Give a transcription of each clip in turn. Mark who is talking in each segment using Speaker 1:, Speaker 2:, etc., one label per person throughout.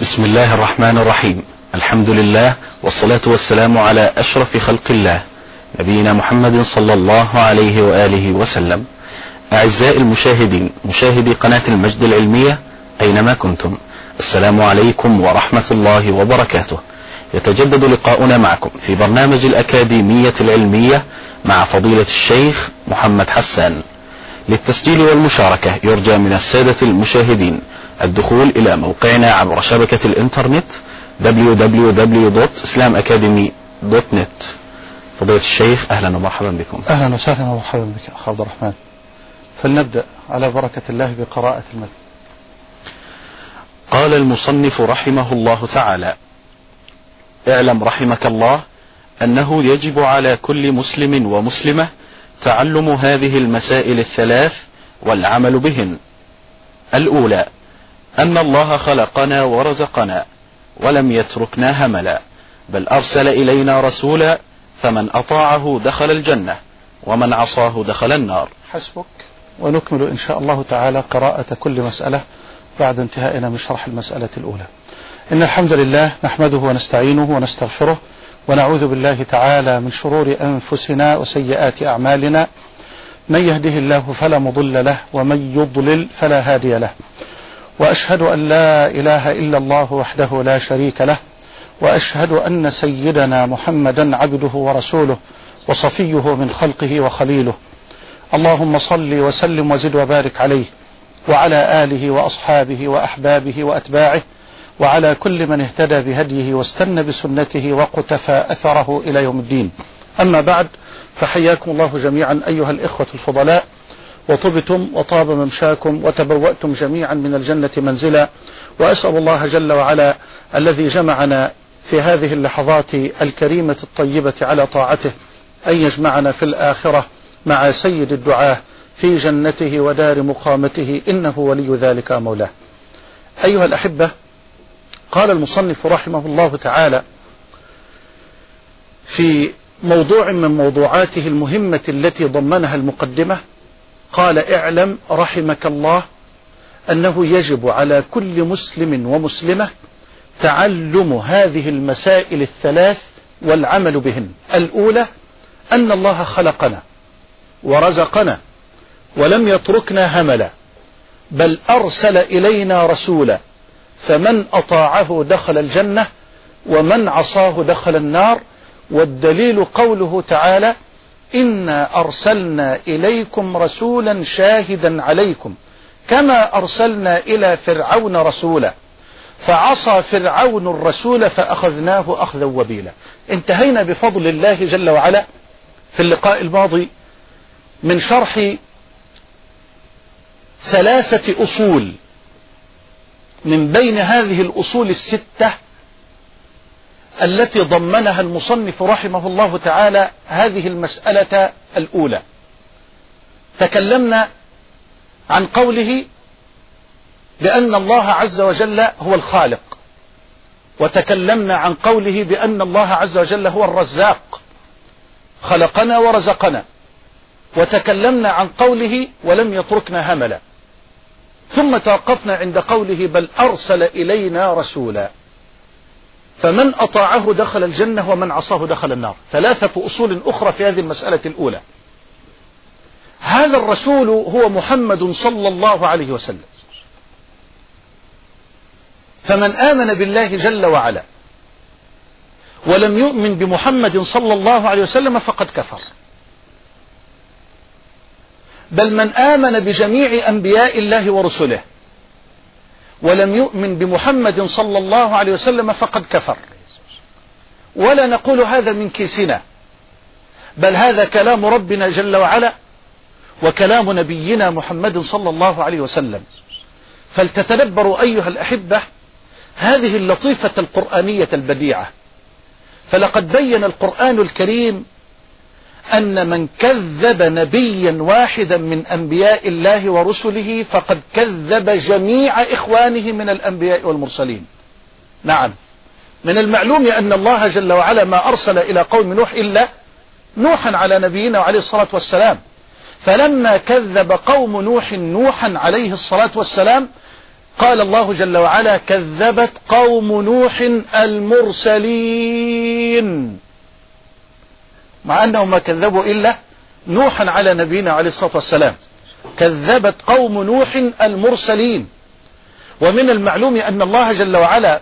Speaker 1: بسم الله الرحمن الرحيم الحمد لله والصلاة والسلام على أشرف خلق الله نبينا محمد صلى الله عليه وآله وسلم أعزائي المشاهدين مشاهدي قناة المجد العلمية أينما كنتم السلام عليكم ورحمة الله وبركاته يتجدد لقاؤنا معكم في برنامج الأكاديمية العلمية مع فضيلة الشيخ محمد حسان للتسجيل والمشاركة يرجى من السادة المشاهدين الدخول إلى موقعنا عبر شبكة الإنترنت www.islamacademy.net فضيلة الشيخ أهلا ومرحبا بكم أهلا وسهلا ومرحبا بك أخ عبد الرحمن
Speaker 2: فلنبدأ على بركة الله بقراءة المثل
Speaker 1: قال المصنف رحمه الله تعالى اعلم رحمك الله أنه يجب على كل مسلم ومسلمة تعلم هذه المسائل الثلاث والعمل بهن الأولى أن الله خلقنا ورزقنا ولم يتركنا هملا بل أرسل إلينا رسولا فمن أطاعه دخل الجنة ومن عصاه دخل النار
Speaker 2: حسبك ونكمل إن شاء الله تعالى قراءة كل مسألة بعد انتهائنا من شرح المسألة الأولى إن الحمد لله نحمده ونستعينه ونستغفره ونعوذ بالله تعالى من شرور أنفسنا وسيئات أعمالنا من يهده الله فلا مضل له ومن يضلل فلا هادي له وأشهد أن لا إله إلا الله وحده لا شريك له وأشهد أن سيدنا محمدا عبده ورسوله وصفيه من خلقه وخليله اللهم صل وسلم وزد وبارك عليه وعلى آله وأصحابه وأحبابه وأتباعه وعلى كل من اهتدى بهديه واستنى بسنته وقتفى أثره إلى يوم الدين أما بعد فحياكم الله جميعا أيها الإخوة الفضلاء وطبتم وطاب ممشاكم وتبوأتم جميعا من الجنة منزلا وأسأل الله جل وعلا الذي جمعنا في هذه اللحظات الكريمة الطيبة على طاعته أن يجمعنا في الآخرة مع سيد الدعاة في جنته ودار مقامته إنه ولي ذلك مولاه أيها الأحبة قال المصنف رحمه الله تعالى في موضوع من موضوعاته المهمة التي ضمنها المقدمة قال اعلم رحمك الله أنه يجب على كل مسلم ومسلمة تعلم هذه المسائل الثلاث والعمل بهن الأولى أن الله خلقنا ورزقنا ولم يتركنا هملا بل أرسل إلينا رسولا فمن أطاعه دخل الجنة ومن عصاه دخل النار والدليل قوله تعالى إنا أرسلنا إليكم رسولا شاهدا عليكم كما أرسلنا إلى فرعون رسولا فعصى فرعون الرسول فأخذناه أخذا وبيلا انتهينا بفضل الله جل وعلا في اللقاء الماضي من شرح ثلاثة أصول من بين هذه الأصول الستة التي ضمنها المصنف رحمه الله تعالى هذه المسألة الأولى تكلمنا عن قوله بأن الله عز وجل هو الخالق وتكلمنا عن قوله بأن الله عز وجل هو الرزاق خلقنا ورزقنا وتكلمنا عن قوله ولم يتركنا هملا ثم توقفنا عند قوله بل أرسل إلينا رسولا فمن أطاعه دخل الجنة ومن عصاه دخل النار ثلاثة أصول أخرى في هذه المسألة الأولى هذا الرسول هو محمد صلى الله عليه وسلم فمن آمن بالله جل وعلا ولم يؤمن بمحمد صلى الله عليه وسلم فقد كفر بل من آمن بجميع أنبياء الله ورسله ولم يؤمن بمحمد صلى الله عليه وسلم فقد كفر ولا نقول هذا من كيسنا بل هذا كلام ربنا جل وعلا وكلام نبينا محمد صلى الله عليه وسلم فلتتدبروا أيها الأحبة هذه اللطيفة القرآنية البديعة فلقد بين القرآن الكريم أن من كذب نبيا واحدا من أنبياء الله ورسله فقد كذب جميع إخوانه من الأنبياء والمرسلين نعم من المعلوم أن الله جل وعلا ما أرسل إلى قوم نوح إلا نوحا على نبينا وعليه الصلاة والسلام فلما كذب قوم نوح نوحا عليه الصلاة والسلام قال الله جل وعلا كذبت قوم نوح المرسلين مع أنهم ما كذبوا إلا نوحا على نبينا عليه الصلاة والسلام كذبت قوم نوح المرسلين ومن المعلوم أن الله جل وعلا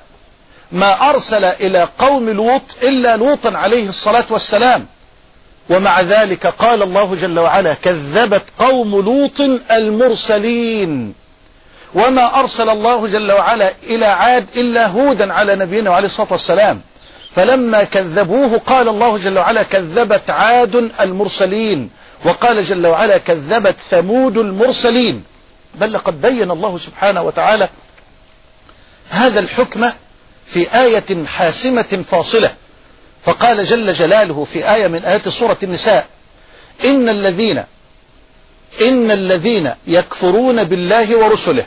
Speaker 2: ما أرسل إلى قوم لوط إلا لوطا عليه الصلاة والسلام ومع ذلك قال الله جل وعلا كذبت قوم لوط المرسلين وما أرسل الله جل وعلا إلى عاد إلا هودا على نبينا عليه الصلاة والسلام فلما كذبوه قال الله جل وعلا كذبت عاد المرسلين وقال جل وعلا كذبت ثمود المرسلين بل لقد بين الله سبحانه وتعالى هذا الحكم في آية حاسمة فاصلة فقال جل جلاله في آية من آيات سورة النساء إن الذين إن الذين يكفرون بالله ورسله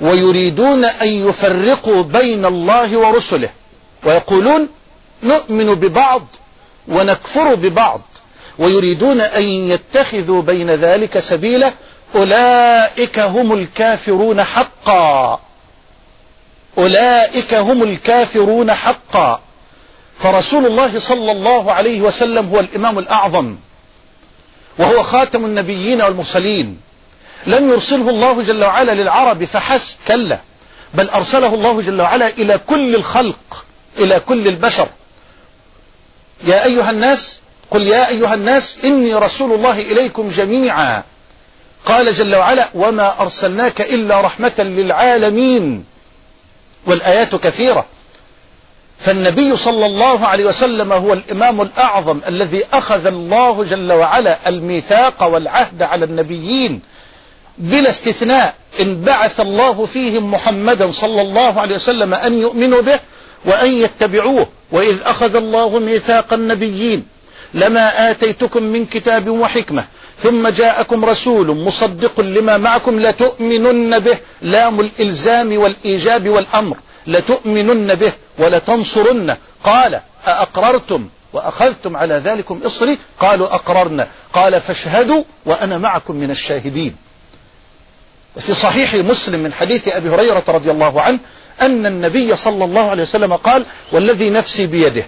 Speaker 2: ويريدون أن يفرقوا بين الله ورسله ويقولون نؤمن ببعض ونكفر ببعض ويريدون أن يتخذوا بين ذلك سبيلا أولئك هم الكافرون حقا أولئك هم الكافرون حقا فرسول الله صلى الله عليه وسلم هو الإمام الأعظم وهو خاتم النبيين والمرسلين لم يرسله الله جل وعلا للعرب فحسب كلا بل أرسله الله جل وعلا إلى كل الخلق إلى كل البشر يا أيها الناس قل يا أيها الناس إني رسول الله إليكم جميعا قال جل وعلا وما أرسلناك إلا رحمة للعالمين والآيات كثيرة فالنبي صلى الله عليه وسلم هو الإمام الأعظم الذي أخذ الله جل وعلا الميثاق والعهد على النبيين بلا استثناء إن بعث الله فيهم محمدا صلى الله عليه وسلم أن يؤمنوا به وأن يتبعوه وإذ أخذ الله ميثاق النبيين لما آتيتكم من كتاب وحكمة ثم جاءكم رسول مصدق لما معكم لتؤمنن به لام الإلزام والإيجاب والأمر لتؤمنن به ولتنصرنه قال أأقررتم وأخذتم على ذلكم إصري قالوا أقررنا قال فاشهدوا وأنا معكم من الشاهدين في صحيح مسلم من حديث أبي هريرة رضي الله عنه أن النبي صلى الله عليه وسلم قال والذي نفسي بيده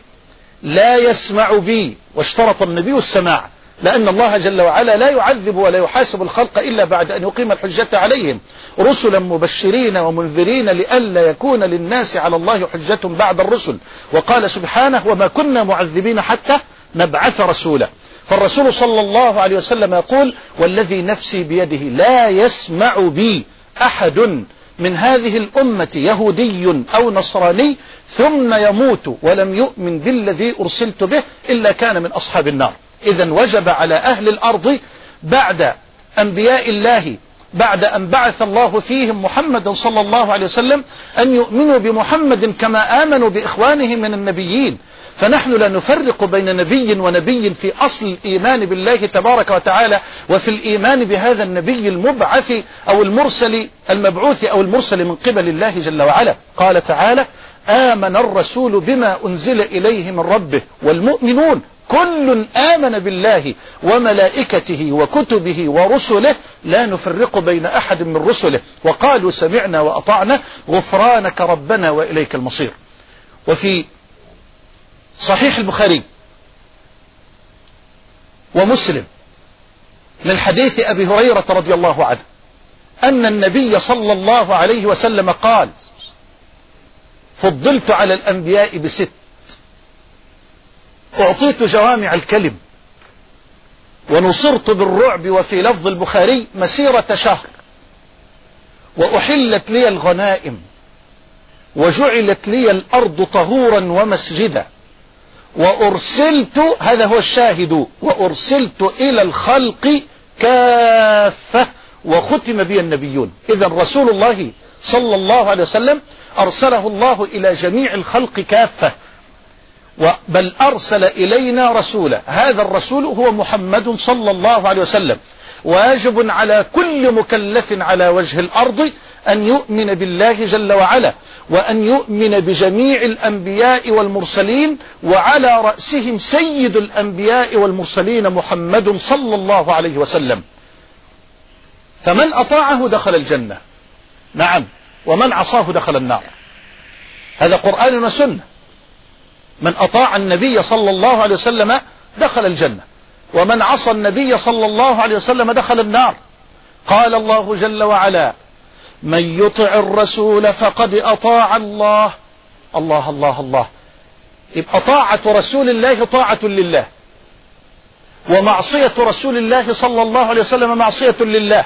Speaker 2: لا يسمع بي واشترط النبي السماع لأن الله جل وعلا لا يعذب ولا يحاسب الخلق إلا بعد أن يقيم الحجة عليهم رسلا مبشرين ومنذرين لئلا يكون للناس على الله حجة بعد الرسل وقال سبحانه وما كنا معذبين حتى نبعث رسولا فالرسول صلى الله عليه وسلم يقول والذي نفسي بيده لا يسمع بي أحد من هذه الأمة يهودي أو نصراني ثم يموت ولم يؤمن بالذي أرسلت به إلا كان من أصحاب النار إذا وجب على أهل الأرض بعد أنبياء الله بعد أن بعث الله فيهم محمدا صلى الله عليه وسلم أن يؤمنوا بمحمد كما آمنوا بإخوانه من النبيين فنحن لا نفرق بين نبي ونبي في أصل الإيمان بالله تبارك وتعالى وفي الإيمان بهذا النبي المبعث أو المرسل المبعوث أو المرسل من قبل الله جل وعلا قال تعالى آمن الرسول بما أنزل إليه من ربه والمؤمنون كل آمن بالله وملائكته وكتبه ورسله لا نفرق بين أحد من رسله وقالوا سمعنا وأطعنا غفرانك ربنا وإليك المصير وفي صحيح البخاري ومسلم من حديث أبي هريرة رضي الله عنه أن النبي صلى الله عليه وسلم قال فضلت على الأنبياء بست أعطيت جوامع الكلم ونصرت بالرعب وفي لفظ البخاري مسيرة شهر وأحلت لي الغنائم وجعلت لي الأرض طهورا ومسجدا وأرسلت هذا هو الشاهد وأرسلت إلى الخلق كافة وختم بي النبيون إذا رسول الله صلى الله عليه وسلم أرسله الله إلى جميع الخلق كافة بل أرسل إلينا رسولا هذا الرسول هو محمد صلى الله عليه وسلم واجب على كل مكلف على وجه الأرض أن يؤمن بالله جل وعلا وأن يؤمن بجميع الأنبياء والمرسلين وعلى رأسهم سيد الأنبياء والمرسلين محمد صلى الله عليه وسلم فمن أطاعه دخل الجنة نعم ومن عصاه دخل النار هذا قرآن وسنة من أطاع النبي صلى الله عليه وسلم دخل الجنة ومن عصى النبي صلى الله عليه وسلم دخل النار قال الله جل وعلا من يطع الرسول فقد أطاع الله الله الله الله يبقى طاعة رسول الله طاعة لله ومعصية رسول الله صلى الله عليه وسلم معصية لله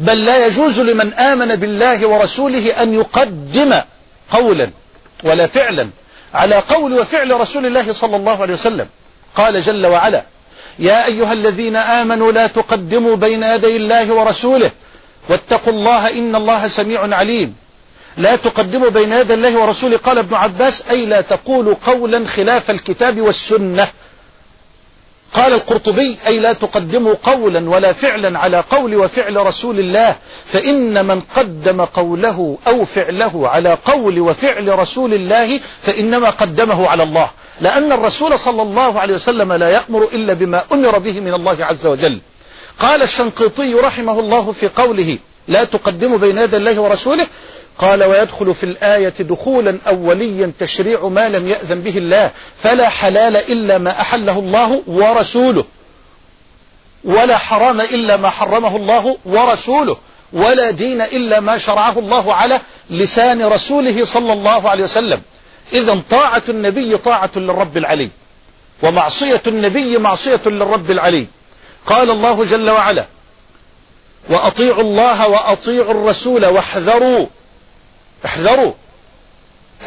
Speaker 2: بل لا يجوز لمن آمن بالله ورسوله أن يقدم قولا ولا فعلا على قول وفعل رسول الله صلى الله عليه وسلم قال جل وعلا يا أيها الذين آمنوا لا تقدموا بين يدي الله ورسوله واتقوا الله إن الله سميع عليم لا تقدموا بين يدي الله ورسوله قال ابن عباس أي لا تقولوا قولا خلاف الكتاب والسنة قال القرطبي أي لا تقدموا قولا ولا فعلا على قول وفعل رسول الله فإن من قدم قوله أو فعله على قول وفعل رسول الله فإنما قدمه على الله لأن الرسول صلى الله عليه وسلم لا يأمر إلا بما أمر به من الله عز وجل قال الشنقيطي رحمه الله في قوله لا تقدم بين يدي الله ورسوله قال ويدخل في الآية دخولا أوليا تشريع ما لم يأذن به الله فلا حلال إلا ما أحله الله ورسوله ولا حرام إلا ما حرمه الله ورسوله ولا دين إلا ما شرعه الله على لسان رسوله صلى الله عليه وسلم إذا طاعة النبي طاعة للرب العلي ومعصية النبي معصية للرب العلي قال الله جل وعلا وأطيعوا الله وأطيعوا الرسول واحذروا احذروا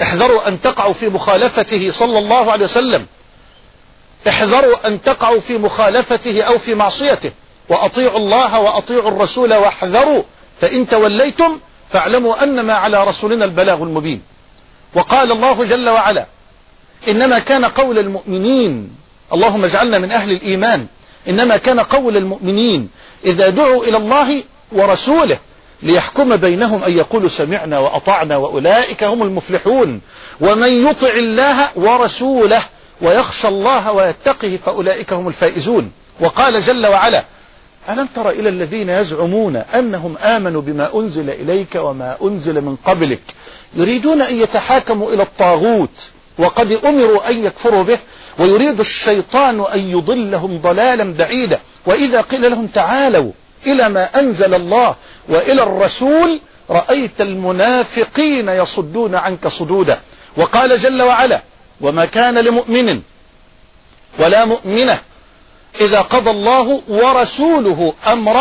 Speaker 2: احذروا أن تقعوا في مخالفته صلى الله عليه وسلم احذروا أن تقعوا في مخالفته أو في معصيته وأطيعوا الله وأطيعوا الرسول واحذروا فإن توليتم فاعلموا أنما على رسولنا البلاغ المبين وقال الله جل وعلا إنما كان قول المؤمنين اللهم اجعلنا من أهل الإيمان إنما كان قول المؤمنين إذا دعوا إلى الله ورسوله ليحكم بينهم أن يقولوا سمعنا وأطعنا وأولئك هم المفلحون ومن يطع الله ورسوله ويخشى الله ويتقه فأولئك هم الفائزون وقال جل وعلا ألم تر إلى الذين يزعمون أنهم آمنوا بما أنزل إليك وما أنزل من قبلك يريدون أن يتحاكموا إلى الطاغوت وقد أمروا أن يكفروا به ويريد الشيطان أن يضلهم ضلالا بعيدا وإذا قيل لهم تعالوا إلى ما أنزل الله وإلى الرسول رأيت المنافقين يصدون عنك صدودا وقال جل وعلا وما كان لمؤمن ولا مؤمنة إذا قضى الله ورسوله أمر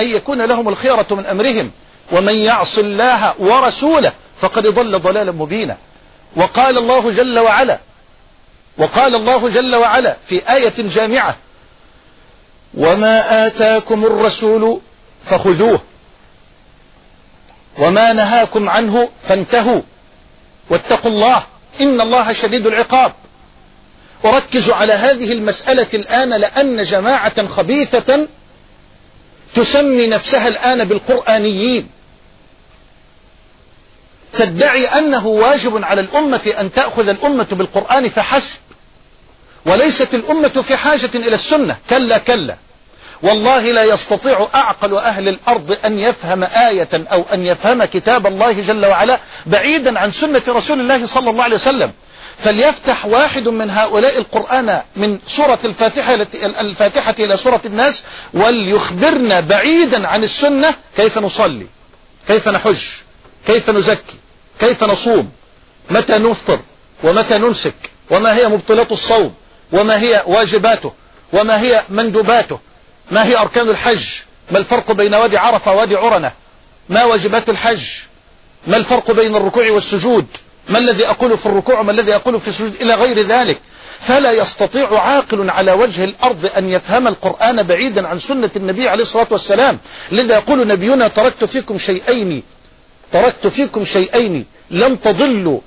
Speaker 2: أن يكون لهم الخيرة من أمرهم ومن يعص الله ورسوله فقد ضل ضلالا مبينا وقال الله جل وعلا وقال الله جل وعلا في آية جامعة وما آتاكم الرسول فخذوه وما نهاكم عنه فانتهوا واتقوا الله إن الله شديد العقاب أركز على هذه المسألة الآن لأن جماعة خبيثة تسمي نفسها الآن بالقرآنيين تدعي أنه واجب على الأمة أن تأخذ الأمة بالقرآن فحسب وليست الأمة في حاجة إلى السنة كلا كلا والله لا يستطيع أعقل أهل الأرض أن يفهم آية أو أن يفهم كتاب الله جل وعلا بعيدا عن سنة رسول الله صلى الله عليه وسلم فليفتح واحد من هؤلاء القرآن من سورة الفاتحة, الفاتحة إلى سورة الناس وليخبرنا بعيدا عن السنة كيف نصلي كيف نحج كيف نزكي كيف نصوم متى نفطر ومتى نمسك وما هي مبطلات الصوم وما هي واجباته وما هي مندوباته ما هي أركان الحج ما الفرق بين وادي عرفة ووادي عرنة ما واجبات الحج ما الفرق بين الركوع والسجود ما الذي أقوله في الركوع وما الذي أقوله في السجود إلى غير ذلك فلا يستطيع عاقل على وجه الأرض أن يفهم القرآن بعيدا عن سنة النبي عليه الصلاة والسلام لذا يقول نبينا تركت فيكم شيئين تركت فيكم شيئين لن تضلوا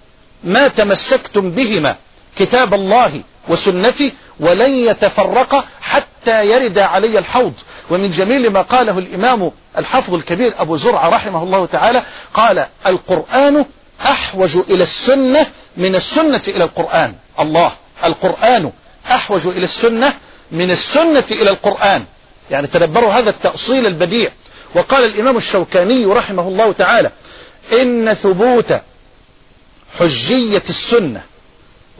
Speaker 2: ما تمسكتم بهما كتاب الله وسنتي ولن يتفرق حتى يرد علي الحوض ومن جميل ما قاله الإمام الحفظ الكبير أبو زرعة رحمه الله تعالى قال القرآن أحوج إلى السنة من السنة إلى القرآن الله القرآن أحوج إلى السنة من السنة إلى القرآن يعني تدبروا هذا التأصيل البديع وقال الإمام الشوكاني رحمه الله تعالى إن ثبوت حجية السنة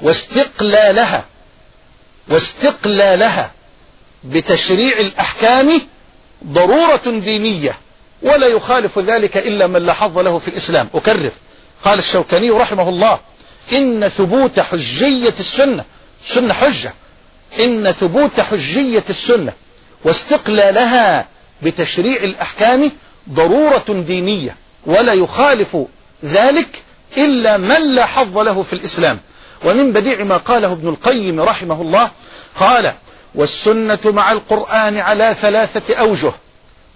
Speaker 2: واستقلالها واستقلالها بتشريع الأحكام ضرورة دينية ولا يخالف ذلك إلا من لا حظ له في الإسلام أكرر قال الشوكاني رحمه الله إن ثبوت حجية السنة سنة حجة إن ثبوت حجية السنة واستقلالها بتشريع الأحكام ضرورة دينية ولا يخالف ذلك إلا من لا حظ له في الإسلام ومن بديع ما قاله ابن القيم رحمه الله قال والسنة مع القرآن على ثلاثة أوجه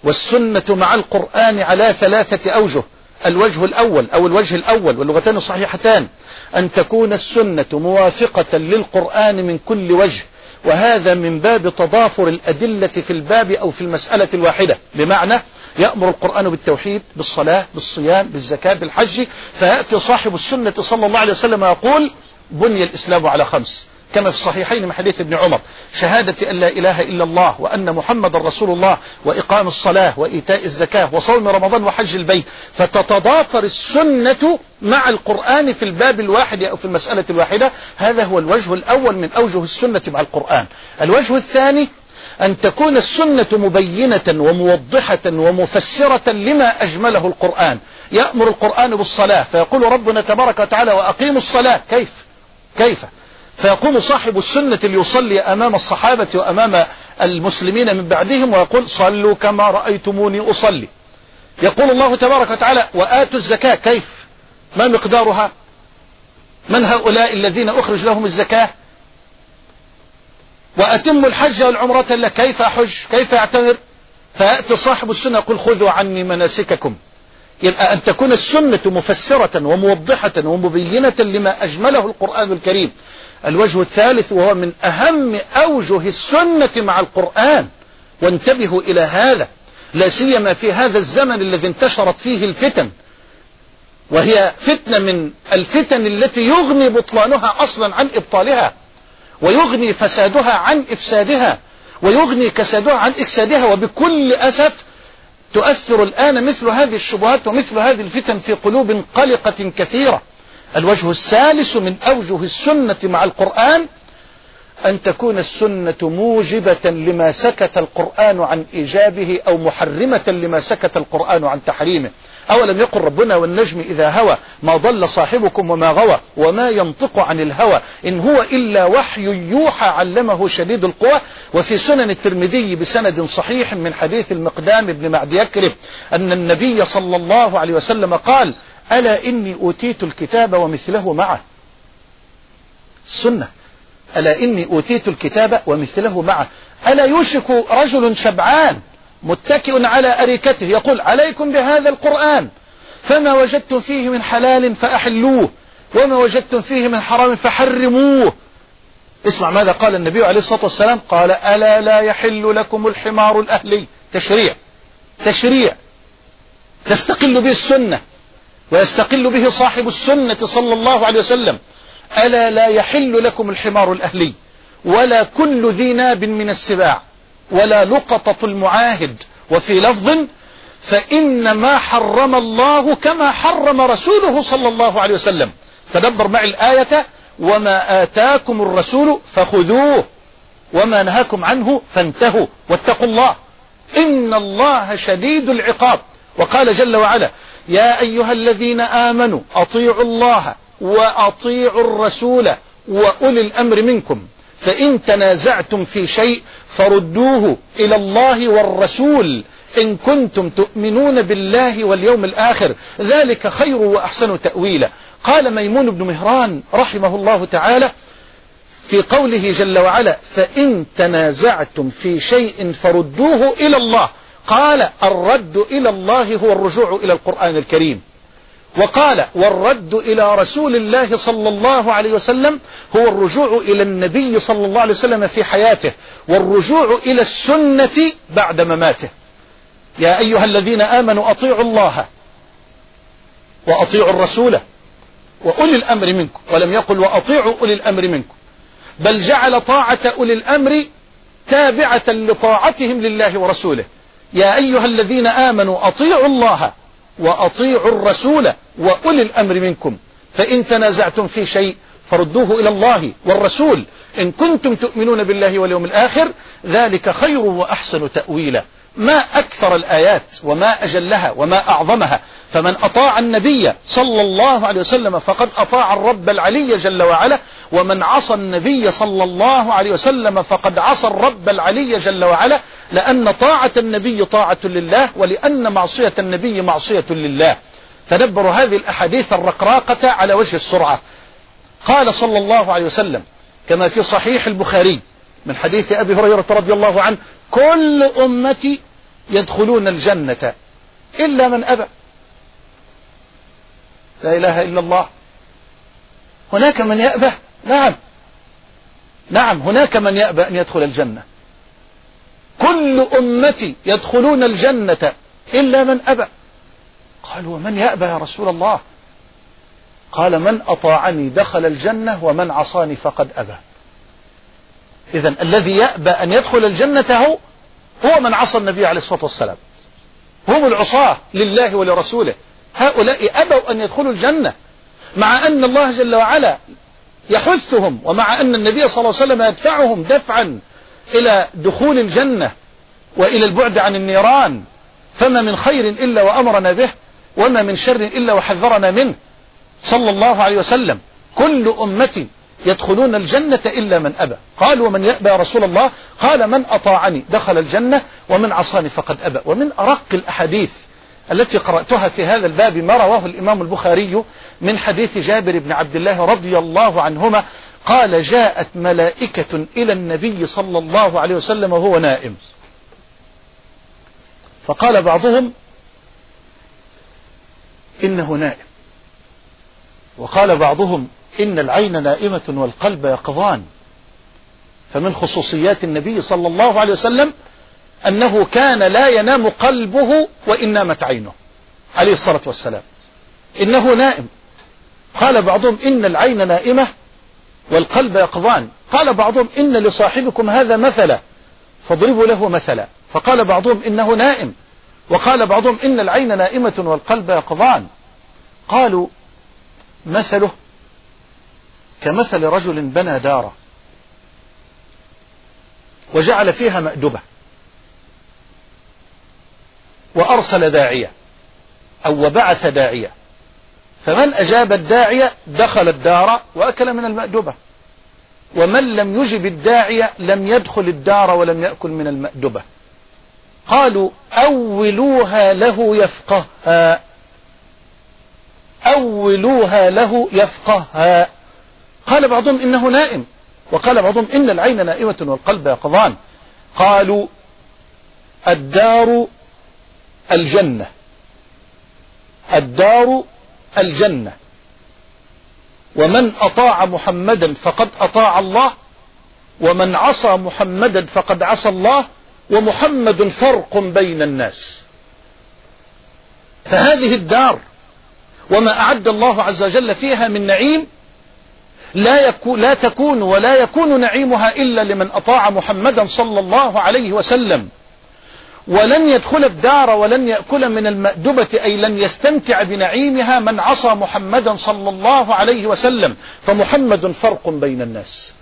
Speaker 2: والسنة مع القرآن على ثلاثة أوجه الوجه الأول أو الوجه الأول واللغتان الصحيحتان أن تكون السنة موافقة للقرآن من كل وجه وهذا من باب تضافر الأدلة في الباب أو في المسألة الواحدة بمعنى يأمر القرآن بالتوحيد بالصلاة بالصيام بالزكاة بالحج فيأتي صاحب السنة صلى الله عليه وسلم ويقول بني الإسلام على خمس كما في الصحيحين من حديث ابن عمر شهادة أن لا إله إلا الله وأن محمد رسول الله وإقام الصلاة وإيتاء الزكاة وصوم رمضان وحج البيت فتتضافر السنة مع القرآن في الباب الواحد أو في المسألة الواحدة هذا هو الوجه الأول من أوجه السنة مع القرآن الوجه الثاني أن تكون السنة مبينة وموضحة ومفسرة لما أجمله القرآن يأمر القرآن بالصلاة فيقول ربنا تبارك وتعالى وأقيموا الصلاة كيف كيف فيقوم صاحب السنة ليصلي أمام الصحابة وأمام المسلمين من بعدهم ويقول صلوا كما رأيتموني أصلي يقول الله تبارك وتعالى وآتوا الزكاة كيف ما مقدارها من هؤلاء الذين أخرج لهم الزكاة وأتم الحج والعمرة لك كيف أحج كيف أعتمر فيأتي صاحب السنة يقول خذوا عني مناسككم يبقى أن تكون السنة مفسرة وموضحة ومبينة لما أجمله القرآن الكريم الوجه الثالث وهو من أهم أوجه السنة مع القرآن وانتبهوا إلى هذا لا سيما في هذا الزمن الذي انتشرت فيه الفتن وهي فتنة من الفتن التي يغني بطلانها أصلا عن إبطالها ويغني فسادها عن إفسادها ويغني كسادها عن إكسادها وبكل أسف تؤثر الآن مثل هذه الشبهات ومثل هذه الفتن في قلوب قلقة كثيرة الوجه الثالث من أوجه السنة مع القرآن أن تكون السنة موجبة لما سكت القرآن عن إيجابه أو محرمة لما سكت القرآن عن تحريمه أولم يقل ربنا والنجم إذا هوى ما ضل صاحبكم وما غوى وما ينطق عن الهوى إن هو إلا وحي يوحى علمه شديد القوى وفي سنن الترمذي بسند صحيح من حديث المقدام بن معد يكرم أن النبي صلى الله عليه وسلم قال ألا إني أوتيت الكتاب ومثله معه سنة ألا إني أوتيت الكتاب ومثله معه ألا يوشك رجل شبعان متكئ على أريكته يقول عليكم بهذا القرآن فما وجدتم فيه من حلال فأحلوه وما وجدتم فيه من حرام فحرموه اسمع ماذا قال النبي عليه الصلاة والسلام قال ألا لا يحل لكم الحمار الأهلي تشريع تشريع تستقل به السنة ويستقل به صاحب السنة صلى الله عليه وسلم ألا لا يحل لكم الحمار الأهلي ولا كل ذي ناب من السباع ولا لقطة المعاهد وفي لفظ فإن ما حرم الله كما حرم رسوله صلى الله عليه وسلم تدبر معي الآية وما آتاكم الرسول فخذوه وما نهاكم عنه فانتهوا واتقوا الله إن الله شديد العقاب وقال جل وعلا يا أيها الذين آمنوا أطيعوا الله وأطيعوا الرسول وأولي الأمر منكم فإن تنازعتم في شيء فردوه إلى الله والرسول إن كنتم تؤمنون بالله واليوم الآخر ذلك خير وأحسن تأويلا قال ميمون بن مهران رحمه الله تعالى في قوله جل وعلا فإن تنازعتم في شيء فردوه إلى الله قال الرد إلى الله هو الرجوع إلى القرآن الكريم وقال والرد إلى رسول الله صلى الله عليه وسلم هو الرجوع إلى النبي صلى الله عليه وسلم في حياته والرجوع إلى السنة بعد مماته يا أيها الذين آمنوا أطيعوا الله وأطيعوا الرسول وأولي الأمر منكم ولم يقل وأطيعوا أولي الأمر منكم بل جعل طاعة أولي الأمر تابعة لطاعتهم لله ورسوله يا أيها الذين آمنوا أطيعوا الله وأطيعوا الرسول وأولي الأمر منكم فإن تنازعتم في شيء فردوه إلى الله والرسول إن كنتم تؤمنون بالله واليوم الآخر ذلك خير وأحسن تأويلا ما أكثر الآيات وما أجلها وما أعظمها فمن أطاع النبي صلى الله عليه وسلم فقد أطاع الرب العلي جل وعلا ومن عصى النبي صلى الله عليه وسلم فقد عصى الرب العلي جل وعلا لأن طاعة النبي طاعة لله ولأن معصية النبي معصية لله تدبر هذه الأحاديث الرقراقة على وجه السرعة قال صلى الله عليه وسلم كما في صحيح البخاري من حديث أبي هريرة رضي الله عنه كل أمتي يدخلون الجنة إلا من أبى لا إله إلا الله هناك من يأبى نعم نعم هناك من يأبى أن يدخل الجنة كل أمتي يدخلون الجنة إلا من أبى قال ومن يأبى يا رسول الله قال من أطاعني دخل الجنة ومن عصاني فقد أبى إذا الذي يأبى أن يدخل الجنة هو هو من عصى النبي عليه الصلاة والسلام هم العصاة لله ولرسوله هؤلاء أبوا أن يدخلوا الجنة مع أن الله جل وعلا يحثهم ومع أن النبي صلى الله عليه وسلم يدفعهم دفعا إلى دخول الجنة وإلى البعد عن النيران فما من خير إلا وأمرنا به وما من شر إلا وحذرنا منه صلى الله عليه وسلم كل أمتي يدخلون الجنة إلا من أبى قال ومن يأبى يا رسول الله قال من أطاعني دخل الجنة ومن عصاني فقد أبى ومن أرق الأحاديث التي قرأتها في هذا الباب ما رواه الإمام البخاري من حديث جابر بن عبد الله رضي الله عنهما قال جاءت ملائكة إلى النبي صلى الله عليه وسلم وهو نائم فقال بعضهم إنه نائم وقال بعضهم إن العين نائمة والقلب يقظان فمن خصوصيات النبي صلى الله عليه وسلم أنه كان لا ينام قلبه وإن نامت عينه عليه الصلاة والسلام إنه نائم قال بعضهم إن العين نائمة والقلب يقظان قال بعضهم إن لصاحبكم هذا مثلا فاضربوا له مثلا فقال بعضهم إنه نائم وقال بعضهم إن العين نائمة والقلب يقظان قالوا مثله كمثل رجل بنى دارا وجعل فيها مأدبة وأرسل داعية أو وبعث داعية فمن أجاب الداعية دخل الدار وأكل من المأدبة ومن لم يجب الداعية لم يدخل الدار ولم يأكل من المأدبة قالوا أولوها له يفقهها أولوها له يفقهها قال بعضهم إنه نائم وقال بعضهم إن العين نائمة والقلب يقظان قالوا الدار الجنة الدار الجنة ومن أطاع محمدا فقد أطاع الله ومن عصى محمدا فقد عصى الله ومحمد فرق بين الناس فهذه الدار وما أعد الله عز وجل فيها من نعيم لا, يكو لا تكون ولا يكون نعيمها إلا لمن أطاع محمدا صلى الله عليه وسلم ولن يدخل الدار ولن يأكل من المأدبة أي لن يستمتع بنعيمها من عصى محمدا صلى الله عليه وسلم فمحمد فرق بين الناس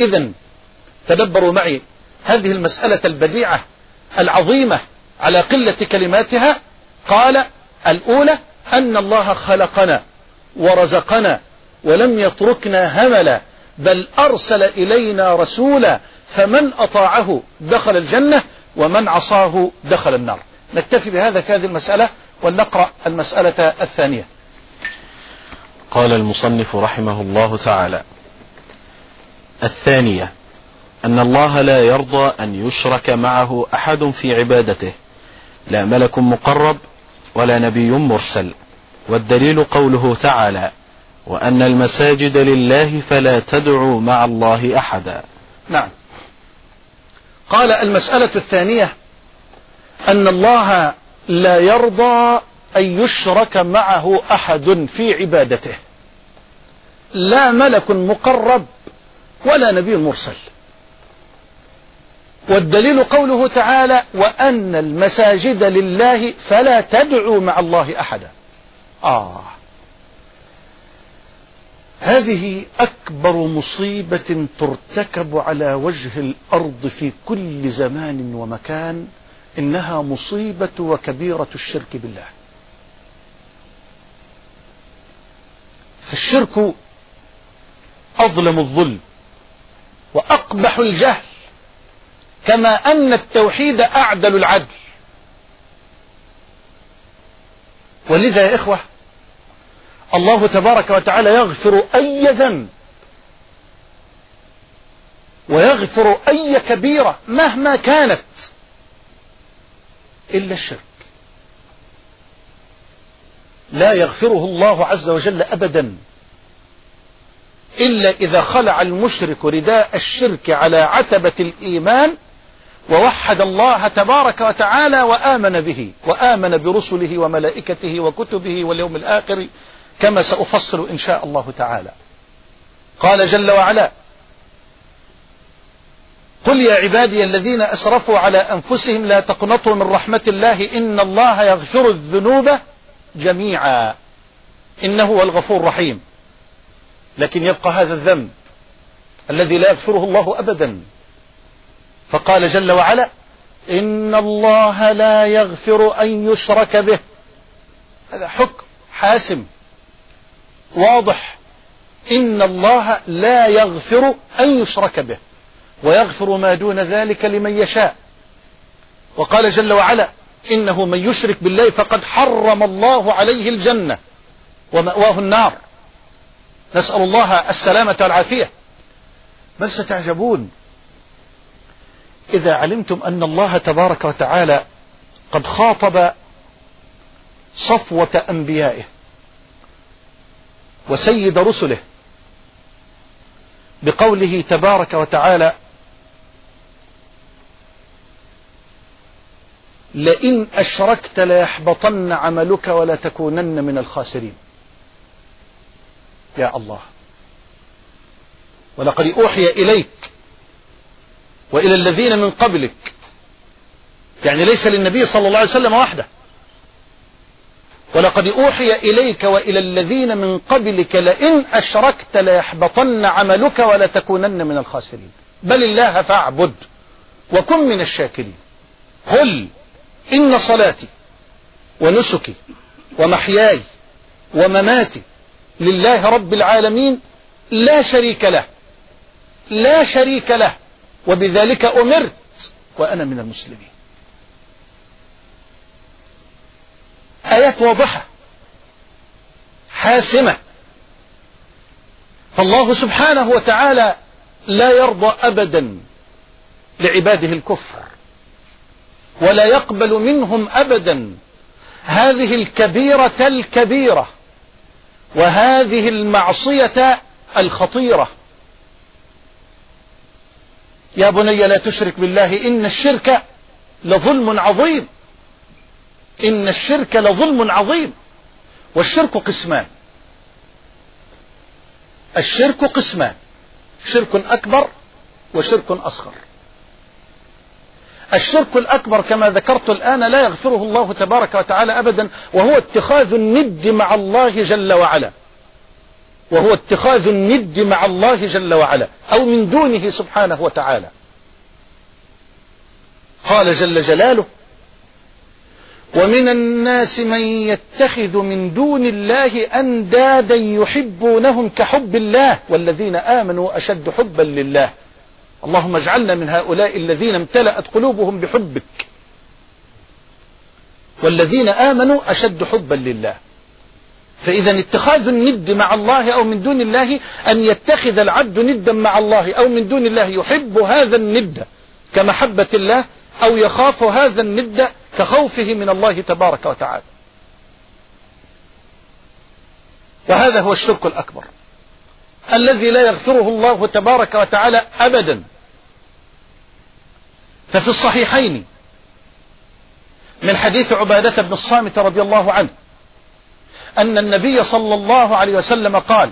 Speaker 2: إذا تدبروا معي هذه المسألة البديعة العظيمة على قلة كلماتها قال الأولى أن الله خلقنا ورزقنا ولم يتركنا هملا بل أرسل إلينا رسولا فمن أطاعه دخل الجنة ومن عصاه دخل النار نكتفي بهذا في هذه المسألة ولنقرأ المسألة الثانية
Speaker 1: قال المصنف رحمه الله تعالى الثانية أن الله لا يرضى أن يشرك معه أحد في عبادته لا ملك مقرب ولا نبي مرسل والدليل قوله تعالى وأن المساجد لله فلا تدعوا مع الله أحدا
Speaker 2: نعم قال المسألة الثانية أن الله لا يرضى أن يشرك معه أحد في عبادته لا ملك مقرب ولا نبي مرسل والدليل قوله تعالى وأن المساجد لله فلا تدعوا مع الله أحدا آه هذه أكبر مصيبة ترتكب على وجه الأرض في كل زمان ومكان إنها مصيبة وكبيرة الشرك بالله فالشرك أظلم الظلم وأقبح الجهل كما أن التوحيد أعدل العدل ولذا يا إخوة الله تبارك وتعالى يغفر أي ذنب ويغفر أي كبيرة مهما كانت إلا الشرك لا يغفره الله عز وجل أبدا إلا إذا خلع المشرك رداء الشرك على عتبة الإيمان ووحد الله تبارك وتعالى وآمن به وآمن برسله وملائكته وكتبه واليوم الآخر كما سأفصل إن شاء الله تعالى قال جل وعلا قل يا عبادي الذين أسرفوا على أنفسهم لا تقنطوا من رحمة الله إن الله يغفر الذنوب جميعا إنه هو الغفور الرحيم لكن يبقى هذا الذنب الذي لا يغفره الله أبدا فقال جل وعلا إن الله لا يغفر أن يشرك به هذا حكم حاسم واضح إن الله لا يغفر أن يشرك به ويغفر ما دون ذلك لمن يشاء وقال جل وعلا إنه من يشرك بالله فقد حرم الله عليه الجنة ومأواه النار نسأل الله السلامة والعافية بل ستعجبون إذا علمتم أن الله تبارك وتعالى قد خاطب صفوة أنبيائه وسيد رسله بقوله تبارك وتعالى لئن أشركت ليحبطن عملك ولا تكونن من الخاسرين يا الله ولقد أوحي إليك وإلى الذين من قبلك يعني ليس للنبي صلى الله عليه وسلم وحده ولقد أوحي إليك وإلى الذين من قبلك لئن أشركت ليحبطن عملك ولتكونن من الخاسرين بل الله فاعبد وكن من الشاكرين قل إن صلاتي ونسكي ومحياي ومماتي لله رب العالمين لا شريك له لا شريك له وبذلك أمرت وأنا من المسلمين آيات واضحة حاسمة فالله سبحانه وتعالى لا يرضى أبدا لعباده الكفر ولا يقبل منهم أبدا هذه الكبيرة الكبيرة وهذه المعصية الخطيرة يا بني لا تشرك بالله إن الشرك لظلم عظيم إن الشرك لظلم عظيم والشرك قسمان الشرك قسمان شرك أكبر وشرك أصغر الشرك الأكبر كما ذكرت الآن لا يغفره الله تبارك وتعالى أبدا وهو اتخاذ الند مع الله جل وعلا وهو اتخاذ الند مع الله جل وعلا أو من دونه سبحانه وتعالى قال جل جلاله ومن الناس من يتخذ من دون الله أندادا يحبونهم كحب الله والذين آمنوا أشد حبا لله اللهم اجعلنا من هؤلاء الذين امتلأت قلوبهم بحبك والذين آمنوا أشد حبا لله فإذا اتخاذ الند مع الله أو من دون الله أن يتخذ العبد ندا مع الله أو من دون الله يحب هذا الند كمحبة الله أو يخاف هذا الند كخوفه من الله تبارك وتعالى وهذا هو الشرك الأكبر الذي لا يغفره الله تبارك وتعالى أبدا ففي الصحيحين من حديث عبادة بن الصامت رضي الله عنه أن النبي صلى الله عليه وسلم قال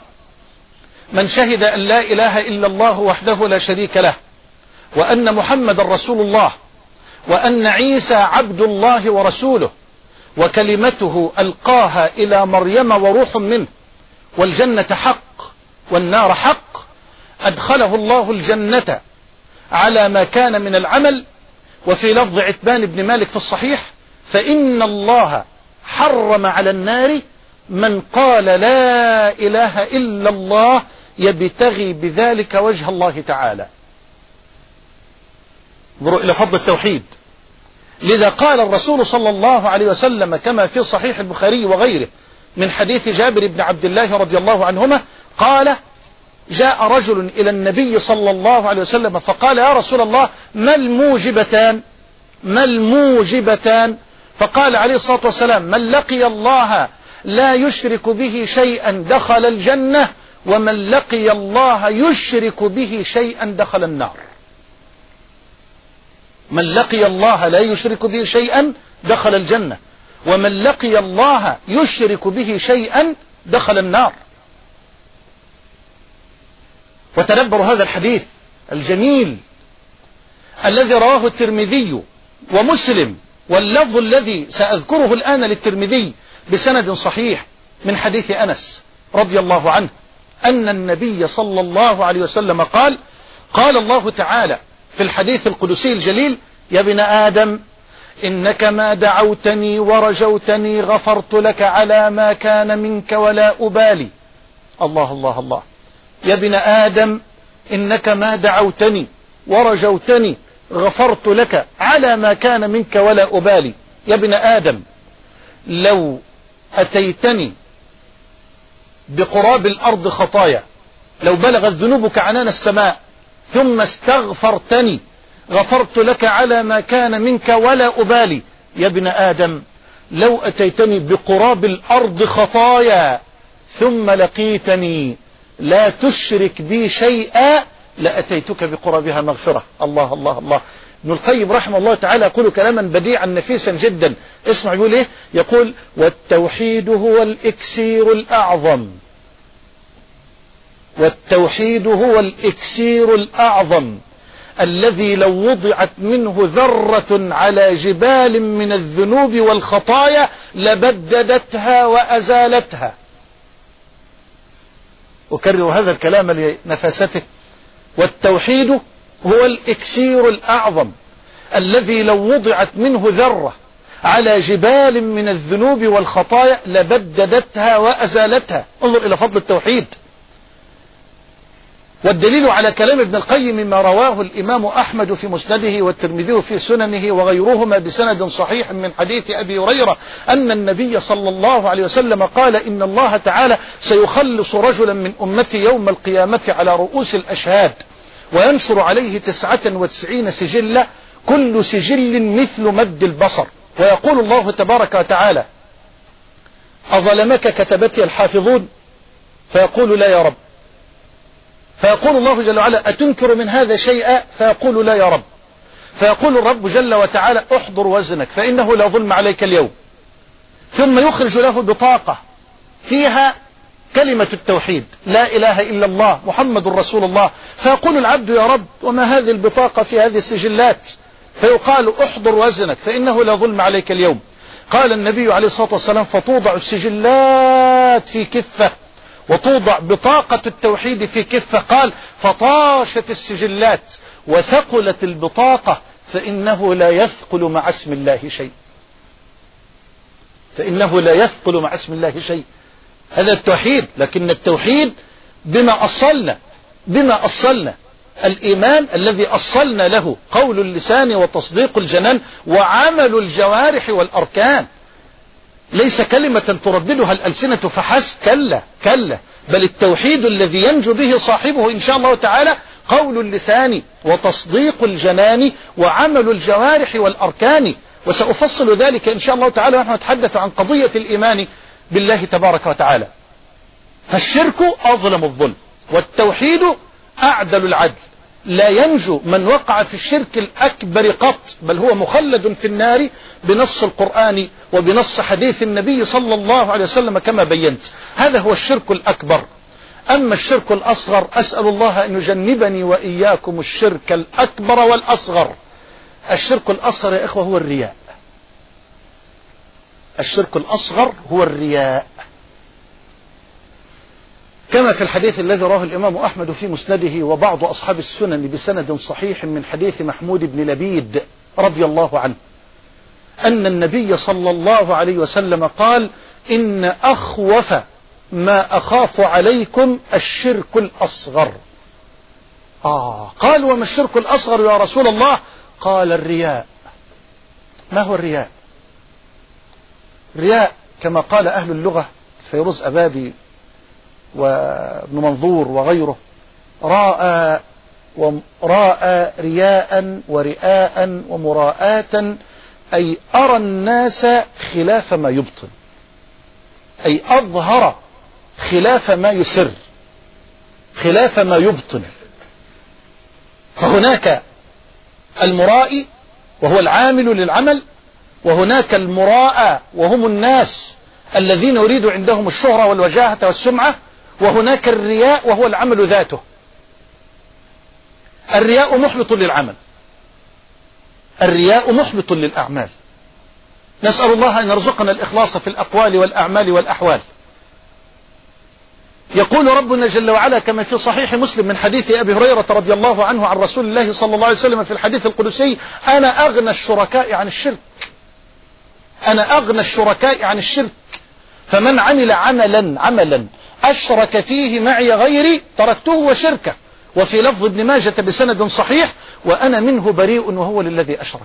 Speaker 2: من شهد أن لا إله إلا الله وحده لا شريك له وأن محمد رسول الله وأن عيسى عبد الله ورسوله وكلمته ألقاها إلى مريم وروح منه والجنة حق والنار حق أدخله الله الجنة على ما كان من العمل وفي لفظ عتبان بن مالك في الصحيح فإن الله حرم على النار من قال لا إله إلا الله يبتغي بذلك وجه الله تعالى انظروا إلى فضل التوحيد لذا قال الرسول صلى الله عليه وسلم كما في صحيح البخاري وغيره من حديث جابر بن عبد الله رضي الله عنهما قال جاء رجل إلى النبي صلى الله عليه وسلم فقال يا رسول الله ما الموجبتان ما الموجبتان فقال عليه الصلاة والسلام من لقي الله لا يشرك به شيئا دخل الجنة ومن لقي الله يشرك به شيئا دخل النار من لقي الله لا يشرك به شيئا دخل الجنة ومن لقي الله يشرك به شيئا دخل النار وتدبر هذا الحديث الجميل الذي رواه الترمذي ومسلم واللفظ الذي سأذكره الآن للترمذي بسند صحيح من حديث أنس رضي الله عنه أن النبي صلى الله عليه وسلم قال قال الله تعالى في الحديث القدسي الجليل يا ابن آدم إنك ما دعوتني ورجوتني غفرت لك على ما كان منك ولا أبالي الله الله الله يا ابن آدم إنك ما دعوتني ورجوتني غفرت لك على ما كان منك ولا أبالي يا ابن آدم لو أتيتني بقراب الأرض خطايا لو بلغت ذنوبك عنان السماء ثم استغفرتني غفرت لك على ما كان منك ولا أبالي يا ابن آدم لو أتيتني بقراب الأرض خطايا ثم لقيتني لا تشرك بي شيئا لأتيتك بقرابها مغفرة الله الله الله ابن القيم رحمه الله تعالى يقول كلاما بديعا نفيسا جدا اسمع يقول ايه يقول والتوحيد هو الإكسير الأعظم والتوحيد هو الإكسير الأعظم الذي لو وضعت منه ذرة على جبال من الذنوب والخطايا لبددتها وأزالتها أكرر هذا الكلام لنفاسته والتوحيد هو الإكسير الأعظم الذي لو وضعت منه ذرة على جبال من الذنوب والخطايا لبددتها وأزالتها انظر إلى فضل التوحيد والدليل على كلام ابن القيم مما رواه الإمام أحمد في مسنده والترمذي في سننه وغيرهما بسند صحيح من حديث أبي هريرة أن النبي صلى الله عليه وسلم قال إن الله تعالى سيخلص رجلا من أمتي يوم القيامة على رؤوس الأشهاد وينشر عليه تسعة وتسعين سجلة كل سجل مثل مد البصر ويقول الله تبارك وتعالى أظلمك كتبتي الحافظون فيقول لا يا رب فيقول الله جل وعلا أتنكر من هذا شيئا فيقول لا يا رب فيقول الرب جل وتعالى احضر وزنك فإنه لا ظلم عليك اليوم ثم يخرج له بطاقة فيها كلمة التوحيد لا إله إلا الله محمد رسول الله فيقول العبد يا رب وما هذه البطاقة في هذه السجلات فيقال احضر وزنك فإنه لا ظلم عليك اليوم قال النبي عليه الصلاة والسلام فتوضع السجلات في كفة وتوضع بطاقة التوحيد في كفة قال فطاشت السجلات وثقلت البطاقة فإنه لا يثقل مع اسم الله شيء فإنه لا يثقل مع اسم الله شيء هذا التوحيد لكن التوحيد بما أصلنا بما أصلنا الإيمان الذي أصلنا له قول اللسان وتصديق الجنان وعمل الجوارح والأركان ليس كلمة ترددها الألسنة فحسب كلا كلا بل التوحيد الذي ينجو به صاحبه إن شاء الله تعالى قول اللسان وتصديق الجنان وعمل الجوارح والأركان وسأفصل ذلك إن شاء الله تعالى ونحن نتحدث عن قضية الإيمان بالله تبارك وتعالى فالشرك أظلم الظلم والتوحيد أعدل العدل لا ينجو من وقع في الشرك الأكبر قط بل هو مخلد في النار بنص القرآن وبنص حديث النبي صلى الله عليه وسلم كما بينت هذا هو الشرك الأكبر أما الشرك الأصغر أسأل الله أن يجنبني وإياكم الشرك الأكبر والأصغر الشرك الأصغر يا إخوة هو الرياء الشرك الأصغر هو الرياء كما في الحديث الذي رواه الإمام أحمد في مسنده وبعض أصحاب السنن بسند صحيح من حديث محمود بن لبيد رضي الله عنه أن النبي صلى الله عليه وسلم قال إن أخوف ما أخاف عليكم الشرك الأصغر آه قال وما الشرك الأصغر يا رسول الله قال الرياء ما هو الرياء رياء كما قال أهل اللغة فيروز أبادي وابن منظور وغيره راء وراء رياء ورئاء ومراءة أي أرى الناس خلاف ما يبطن أي أظهر خلاف ما يسر خلاف ما يبطن فهناك المرائي وهو العامل للعمل وهناك المراء وهم الناس الذين يريد عندهم الشهرة والوجاهة والسمعة وهناك الرياء وهو العمل ذاته الرياء محبط للعمل الرياء محبط للأعمال نسأل الله أن يرزقنا الإخلاص في الأقوال والأعمال والأحوال يقول ربنا جل وعلا كما في صحيح مسلم من حديث أبي هريرة رضي الله عنه عن رسول الله صلى الله عليه وسلم في الحديث القدسي أنا أغنى الشركاء عن الشرك أنا أغنى الشركاء عن الشرك فمن عمل عملا عملا أشرك فيه معي غيري تركته وشركه وفي لفظ ابن ماجة بسند صحيح وأنا منه بريء وهو للذي أشرك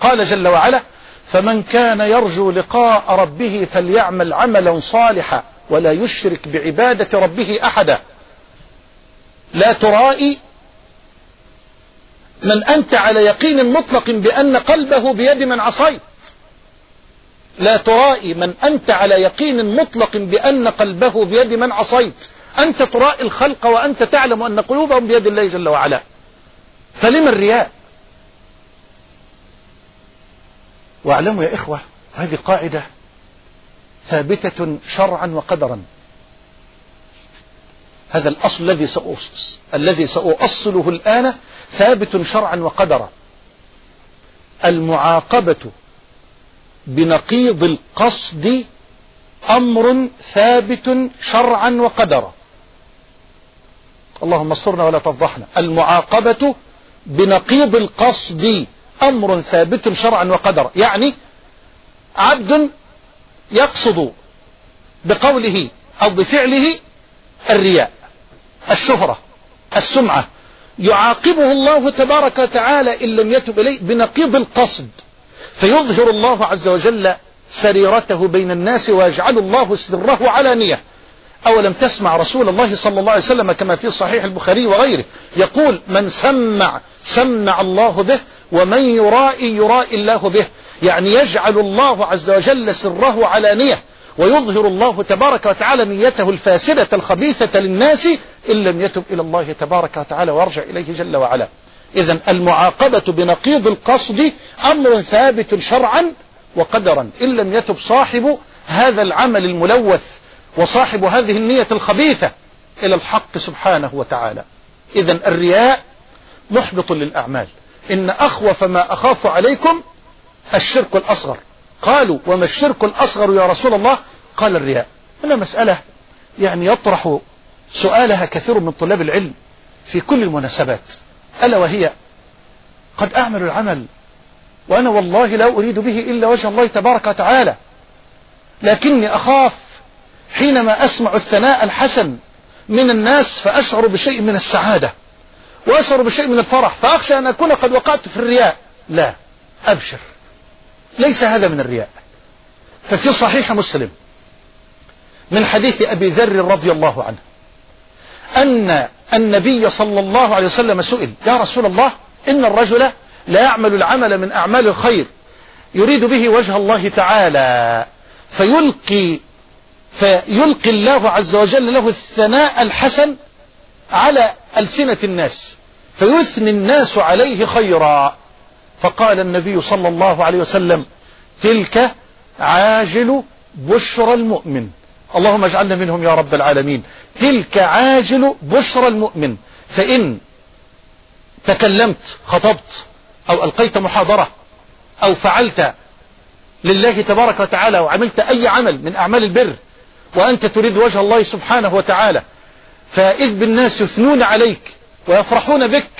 Speaker 2: قال جل وعلا فمن كان يرجو لقاء ربه فليعمل عملا صالحا ولا يشرك بعبادة ربه أحدا لا ترائي من أنت على يقين مطلق بأن قلبه بيد من عصيت لا ترائي من أنت على يقين مطلق بأن قلبه بيد من عصيت أنت ترائي الخلق وأنت تعلم أن قلوبهم بيد الله جل وعلا فلما الرياء واعلموا يا إخوة هذه قاعدة ثابتة شرعا وقدرا هذا الأصل الذي سأوصص الذي سأؤصله الآن ثابت شرعا وقدرا المعاقبة بنقيض القصد أمر ثابت شرعا وقدرا اللهم استرنا ولا تفضحنا المعاقبة بنقيض القصد أمر ثابت شرعا وقدر يعني عبد يقصد بقوله أو بفعله الرياء الشهرة السمعة يعاقبه الله تبارك وتعالى إن لم يتب إليه بنقيض القصد فيظهر الله عز وجل سريرته بين الناس ويجعل الله سره علانية أو لم تسمع رسول الله صلى الله عليه وسلم كما في صحيح البخاري وغيره يقول من سمع سمع الله به ومن يرائي يرائي الله به يعني يجعل الله عز وجل سره علانية ويظهر الله تبارك وتعالى نيته الفاسدة الخبيثة للناس إن لم يتب إلى الله تبارك وتعالى وارجع إليه جل وعلا إذا المعاقبة بنقيض القصد أمر ثابت شرعا وقدرا إن لم يتب صاحب هذا العمل الملوث وصاحب هذه النية الخبيثة إلى الحق سبحانه وتعالى إذا الرياء محبط للأعمال إن أخوف ما أخاف عليكم الشرك الأصغر قالوا وما الشرك الأصغر يا رسول الله قال الرياء هنا مسألة يعني يطرح سؤالها كثير من طلاب العلم في كل المناسبات ألا وهي قد أعمل العمل وأنا والله لا أريد به إلا وجه الله تبارك وتعالى لكني أخاف حينما أسمع الثناء الحسن من الناس فأشعر بشيء من السعادة وأشعر بشيء من الفرح فأخشى أن أكون قد وقعت في الرياء لا أبشر ليس هذا من الرياء ففي صحيح مسلم من حديث أبي ذر رضي الله عنه أن النبي صلى الله عليه وسلم سئل يا رسول الله إن الرجل لا يعمل العمل من أعمال الخير يريد به وجه الله تعالى فيلقي فيلقي الله عز وجل له الثناء الحسن على ألسنة الناس فيثني الناس عليه خيرا فقال النبي صلى الله عليه وسلم تلك عاجل بشرى المؤمن اللهم اجعلنا منهم يا رب العالمين تلك عاجل بشرى المؤمن فإن تكلمت خطبت أو ألقيت محاضرة أو فعلت لله تبارك وتعالى وعملت أي عمل من أعمال البر وأنت تريد وجه الله سبحانه وتعالى فإذ بالناس يثنون عليك ويفرحون بك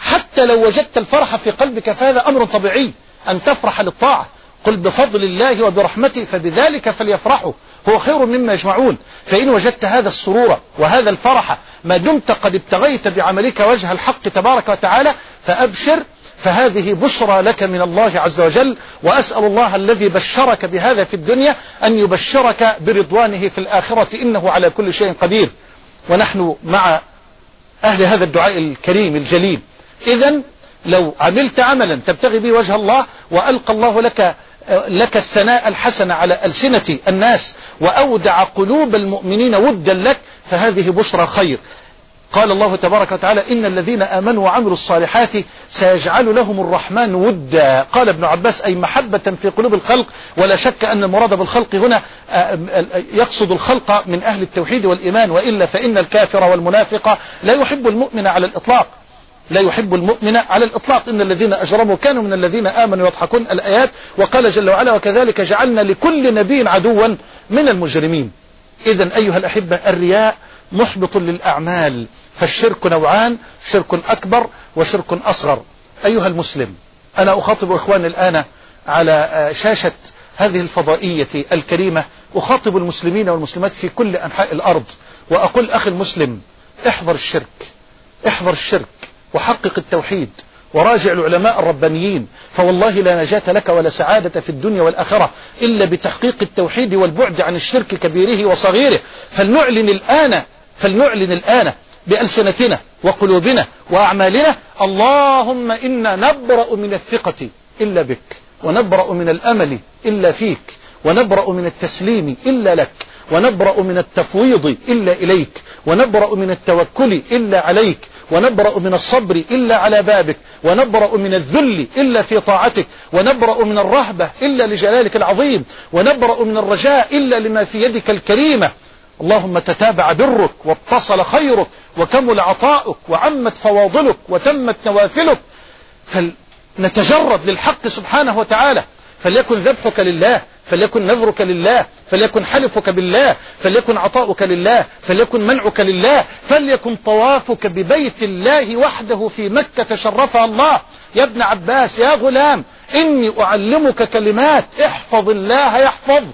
Speaker 2: حتى لو وجدت الفرح في قلبك فهذا أمر طبيعي أن تفرح للطاعة قل بفضل الله وبرحمته فبذلك فليفرحوا هو خير مما يجمعون فإن وجدت هذا السرور وهذا الفرح ما دمت قد ابتغيت بعملك وجه الحق تبارك وتعالى فأبشر فهذه بشرى لك من الله عز وجل وأسأل الله الذي بشرك بهذا في الدنيا أن يبشرك برضوانه في الآخرة إنه على كل شيء قدير ونحن مع أهل هذا الدعاء الكريم الجليل إذا لو عملت عملا تبتغي به وجه الله وألقى الله لك لك الثناء الحسن على ألسنة الناس وأودع قلوب المؤمنين ودا لك فهذه بشرى خير قال الله تبارك وتعالى إن الذين آمنوا وعملوا الصالحات سيجعل لهم الرحمن ودا قال ابن عباس أي محبة في قلوب الخلق ولا شك أن المراد بالخلق هنا آه، يقصد الخلق من أهل التوحيد والإيمان وإلا فإن الكافر والمنافق لا يحب المؤمن على الإطلاق لا يحب المؤمن على الإطلاق إن الذين أجرموا كانوا من الذين آمنوا يضحكون الآيات وقال جل وعلا وكذلك جعلنا لكل نبي عدوا من المجرمين إذا أيها الأحبة الرياء محبط للأعمال فالشرك نوعان شرك أكبر وشرك أصغر أيها المسلم أنا أخاطب إخواني الآن على آه، شاشة هذه الفضائية الكريمة أخاطب المسلمين والمسلمات في كل أنحاء الأرض وأقول أخي المسلم احذر الشرك احذر الشرك وحقق التوحيد وراجع العلماء الربانيين فوالله لا نجاة لك ولا سعادة في الدنيا والآخرة إلا بتحقيق التوحيد والبعد عن الشرك كبيره وصغيره فلنعلن الآن فلنعلن الآن بألسنتنا وقلوبنا وأعمالنا اللهم إنا نبرأ من الثقة إلا بك ونبرأ من الأمل إلا فيك ونبرأ من التسليم إلا لك ونبرأ من التفويض إلا إليك ونبرأ من التوكل إلا عليك ونبرأ من الصبر إلا على بابك ونبرأ من الذل إلا في طاعتك ونبرأ من الرهبة إلا لجلالك العظيم ونبرأ من الرجاء إلا لما في يدك الكريمة اللهم تتابع برك واتصل خيرك وكمل عطاؤك وعمت فواضلك وتمت نوافلك فلنتجرد للحق سبحانه وتعالى فليكن ذبحك لله فليكن نذرك لله فليكن حلفك بالله فليكن عطاؤك لله فليكن منعك لله فليكن طوافك ببيت الله وحده في مكة تشرفها الله يا ابن عباس يا غلام إني أعلمك كلمات احفظ الله يحفظك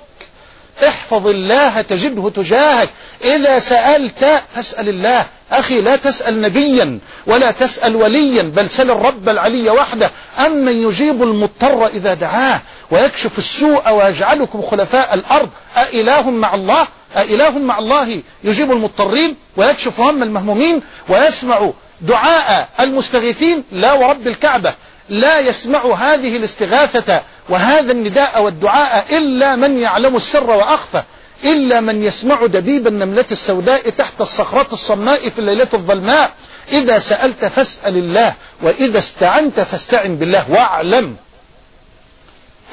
Speaker 2: احفظ الله تجده تجاهك إذا سألت فاسأل الله أخي لا تسأل نبيا ولا تسأل وليا بل سل الرب العلي وحده أمن يجيب المضطر إذا دعاه ويكشف السوء ويجعلكم خلفاء الأرض أإله مع الله أإله مع الله يجيب المضطرين ويكشف هم المهمومين ويسمع دعاء المستغيثين لا ورب الكعبة لا يسمع هذه الاستغاثة وهذا النداء والدعاء إلا من يعلم السر وأخفى إلا من يسمع دبيب النملة السوداء تحت الصخرة الصماء في الليلة الظلماء إذا سألت فاسأل الله وإذا استعنت فاستعن بالله واعلم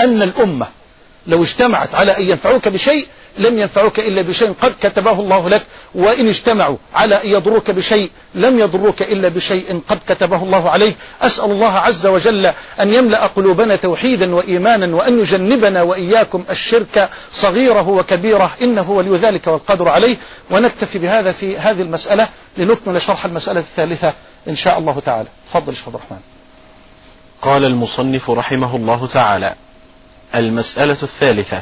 Speaker 2: أن الأمة لو اجتمعت على أن ينفعوك بشيء لم ينفعك إلا بشيء قد كتبه الله لك وإن اجتمعوا على أن يضروك بشيء لم يضروك إلا بشيء قد كتبه الله عليك أسأل الله عز وجل أن يملأ قلوبنا توحيدا وإيمانا وأن يجنبنا وإياكم الشرك صغيره وكبيره إنه ولي ذلك والقدر عليه ونكتفي بهذا في هذه المسألة لنكمل شرح المسألة الثالثة إن شاء الله تعالى تفضل شيخ عبد الرحمن
Speaker 1: قال المصنف رحمه الله تعالى المسألة الثالثة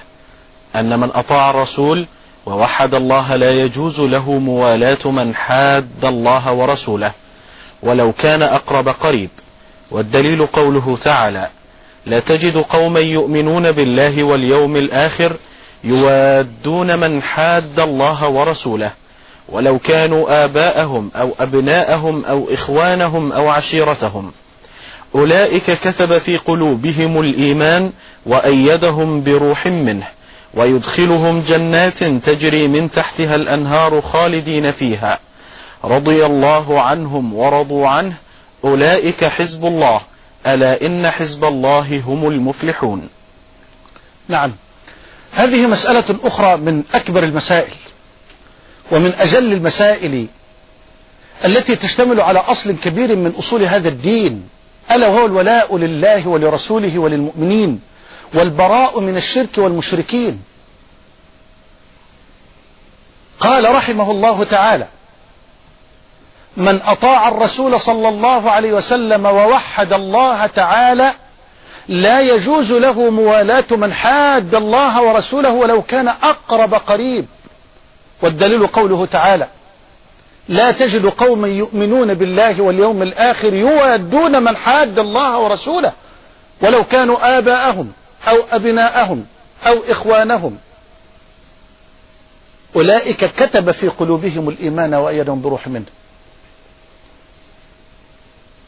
Speaker 1: أن من أطاع الرسول ووحد الله لا يجوز له موالاة من حاد الله ورسوله ولو كان أقرب قريب والدليل قوله تعالى لا تجد قوما يؤمنون بالله واليوم الآخر يوادون من حاد الله ورسوله ولو كانوا آباءهم أو أبناءهم أو إخوانهم أو عشيرتهم أولئك كتب في قلوبهم الإيمان وأيدهم بروح منه ويدخلهم جنات تجري من تحتها الأنهار خالدين فيها رضي الله عنهم ورضوا عنه أولئك حزب الله ألا إن حزب الله هم المفلحون
Speaker 2: نعم هذه مسألة أخرى من أكبر المسائل ومن أجل المسائل التي تشتمل على أصل كبير من أصول هذا الدين ألا وهو الولاء لله ولرسوله وللمؤمنين والبراء من الشرك والمشركين قال رحمه الله تعالى من أطاع الرسول صلى الله عليه وسلم ووحد الله تعالى لا يجوز له موالاة من حاد الله ورسوله ولو كان أقرب قريب والدليل قوله تعالى لا تجد قوما يؤمنون بالله واليوم الآخر يوادون من حاد الله ورسوله ولو كانوا آباءهم أو أبناءهم أو إخوانهم أولئك كتب في قلوبهم الإيمان وأيدهم بروح منه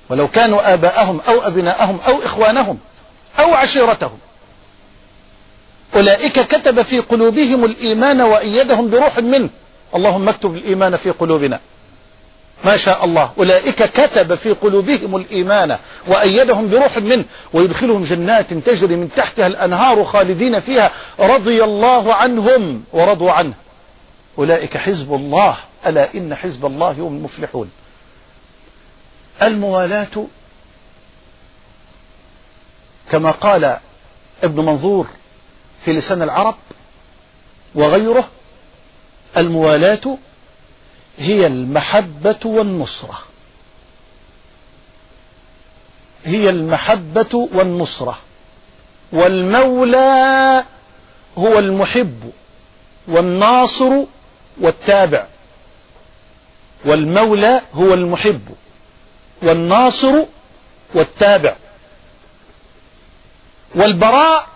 Speaker 2: ولو كانوا آباءهم أو أبناءهم أو إخوانهم أو عشيرتهم أولئك كتب في قلوبهم الإيمان وأيدهم بروح منه اللهم اكتب الإيمان في قلوبنا ما شاء الله أولئك كتب في قلوبهم الإيمان وأيدهم بروح منه ويدخلهم جنات تجري من تحتها الأنهار خالدين فيها رضي الله عنهم ورضوا عنه أولئك حزب الله ألا إن حزب الله هم المفلحون الموالاة كما قال ابن منظور في لسان العرب وغيره الموالاة هي المحبة والنصرة هي المحبة والنصرة والمولى هو المحب والناصر والتابع والمولى هو المحب والناصر والتابع والبراء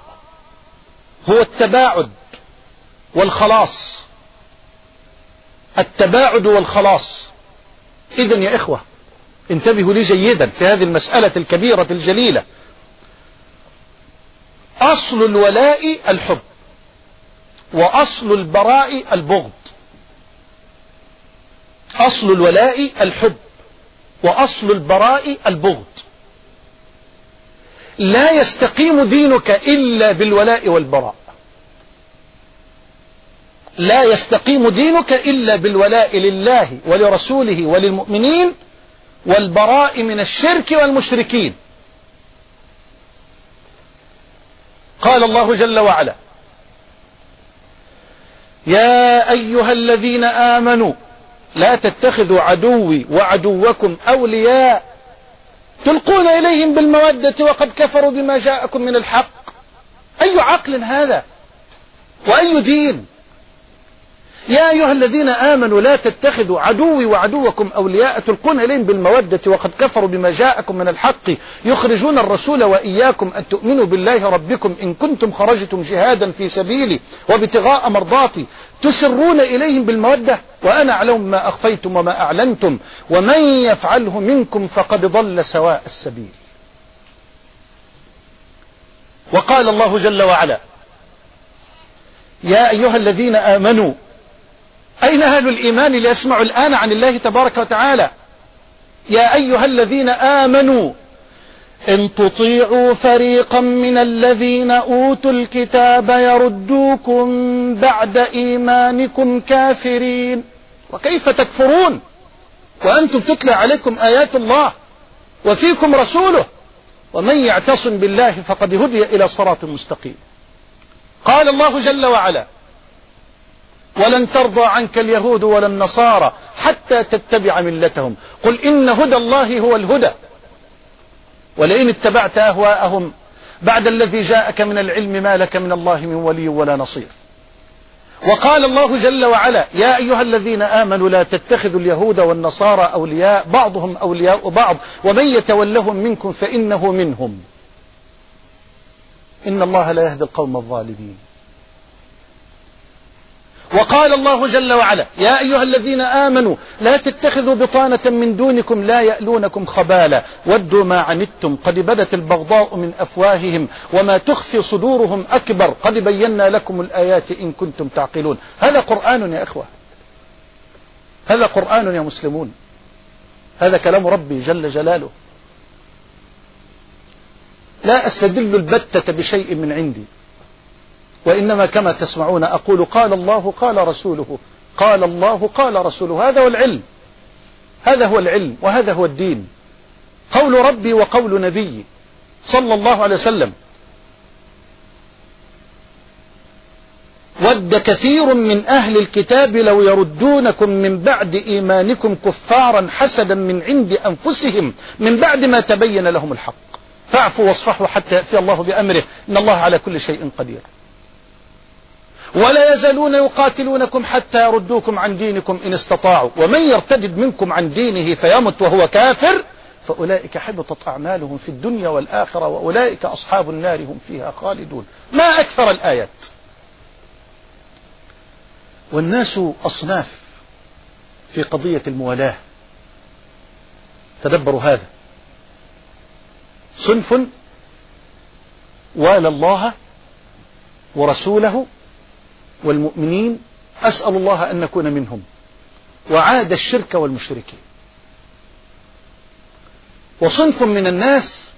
Speaker 2: هو التباعد والخلاص التباعد والخلاص إذا يا إخوة انتبهوا لي جيدا في هذه المسألة الكبيرة الجليلة أصل الولاء الحب وأصل البراء البغض أصل الولاء الحب وأصل البراء البغض لا يستقيم دينك إلا بالولاء والبراء لا يستقيم دينك إلا بالولاء لله ولرسوله وللمؤمنين والبراء من الشرك والمشركين قال الله جل وعلا يا أيها الذين آمنوا لا تتخذوا عدوي وعدوكم أولياء تلقون إليهم بالمودة وقد كفروا بما جاءكم من الحق أي عقل هذا وأي دين يا أيها الذين آمنوا لا تتخذوا عدوي وعدوكم أولياء تلقون إليهم بالمودة وقد كفروا بما جاءكم من الحق يخرجون الرسول وإياكم أن تؤمنوا بالله ربكم إن كنتم خرجتم جهادا في سبيلي وابتغاء مرضاتي تسرون إليهم بالمودة وأنا أعلم ما أخفيتم وما أعلنتم ومن يفعله منكم فقد ضل سواء السبيل وقال الله جل وعلا يا أيها الذين آمنوا أين أهل الإيمان ليسمعوا الآن عن الله تبارك وتعالى يا أيها الذين آمنوا إن تطيعوا فريقا من الذين أوتوا الكتاب يردوكم بعد إيمانكم كافرين وكيف تكفرون وأنتم تتلى عليكم آيات الله وفيكم رسوله ومن يعتصم بالله فقد هدي إلى صراط مستقيم قال الله جل وعلا ولن ترضى عنك اليهود ولا النصارى حتى تتبع ملتهم قل إن هدى الله هو الهدى ولئن اتبعت أهواءهم بعد الذي جاءك من العلم ما لك من الله من ولي ولا نصير وقال الله جل وعلا يا أيها الذين آمنوا لا تتخذوا اليهود والنصارى أولياء بعضهم أولياء بعض ومن يتولهم منكم فإنه منهم إن الله لا يهدي القوم الظالمين وقال الله جل وعلا يا أيها الذين آمنوا لا تتخذوا بطانة من دونكم لا يألونكم خبالا ودوا ما عنتم قد بدت البغضاء من أفواههم وما تخفي صدورهم أكبر قد بينا لكم الآيات إن كنتم تعقلون هذا قرآن يا إخوة هذا قرآن يا مسلمون هذا كلام ربي جل جلاله لا أستدل البتة بشيء من عندي وإنما كما تسمعون أقول قال الله قال رسوله قال الله قال رسوله هذا هو العلم هذا هو العلم وهذا هو الدين قول ربي وقول نبيي صلى الله عليه وسلم ود كثير من أهل الكتاب لو يردونكم من بعد إيمانكم كفارا حسدا من عند أنفسهم من بعد ما تبين لهم الحق فاعفوا واصفحوا حتى يأتي الله بأمره إن الله على كل شيء قدير ولا يزالون يقاتلونكم حتى يردوكم عن دينكم إن استطاعوا ومن يرتد منكم عن دينه فيمت وهو كافر فأولئك حبطت أعمالهم في الدنيا والآخرة وأولئك أصحاب النار هم فيها خالدون ما أكثر الآيات والناس أصناف في قضية الموالاة تدبروا هذا صنف والى الله ورسوله والمؤمنين أسأل الله أن نكون منهم وعاد الشرك والمشركين وصنف من الناس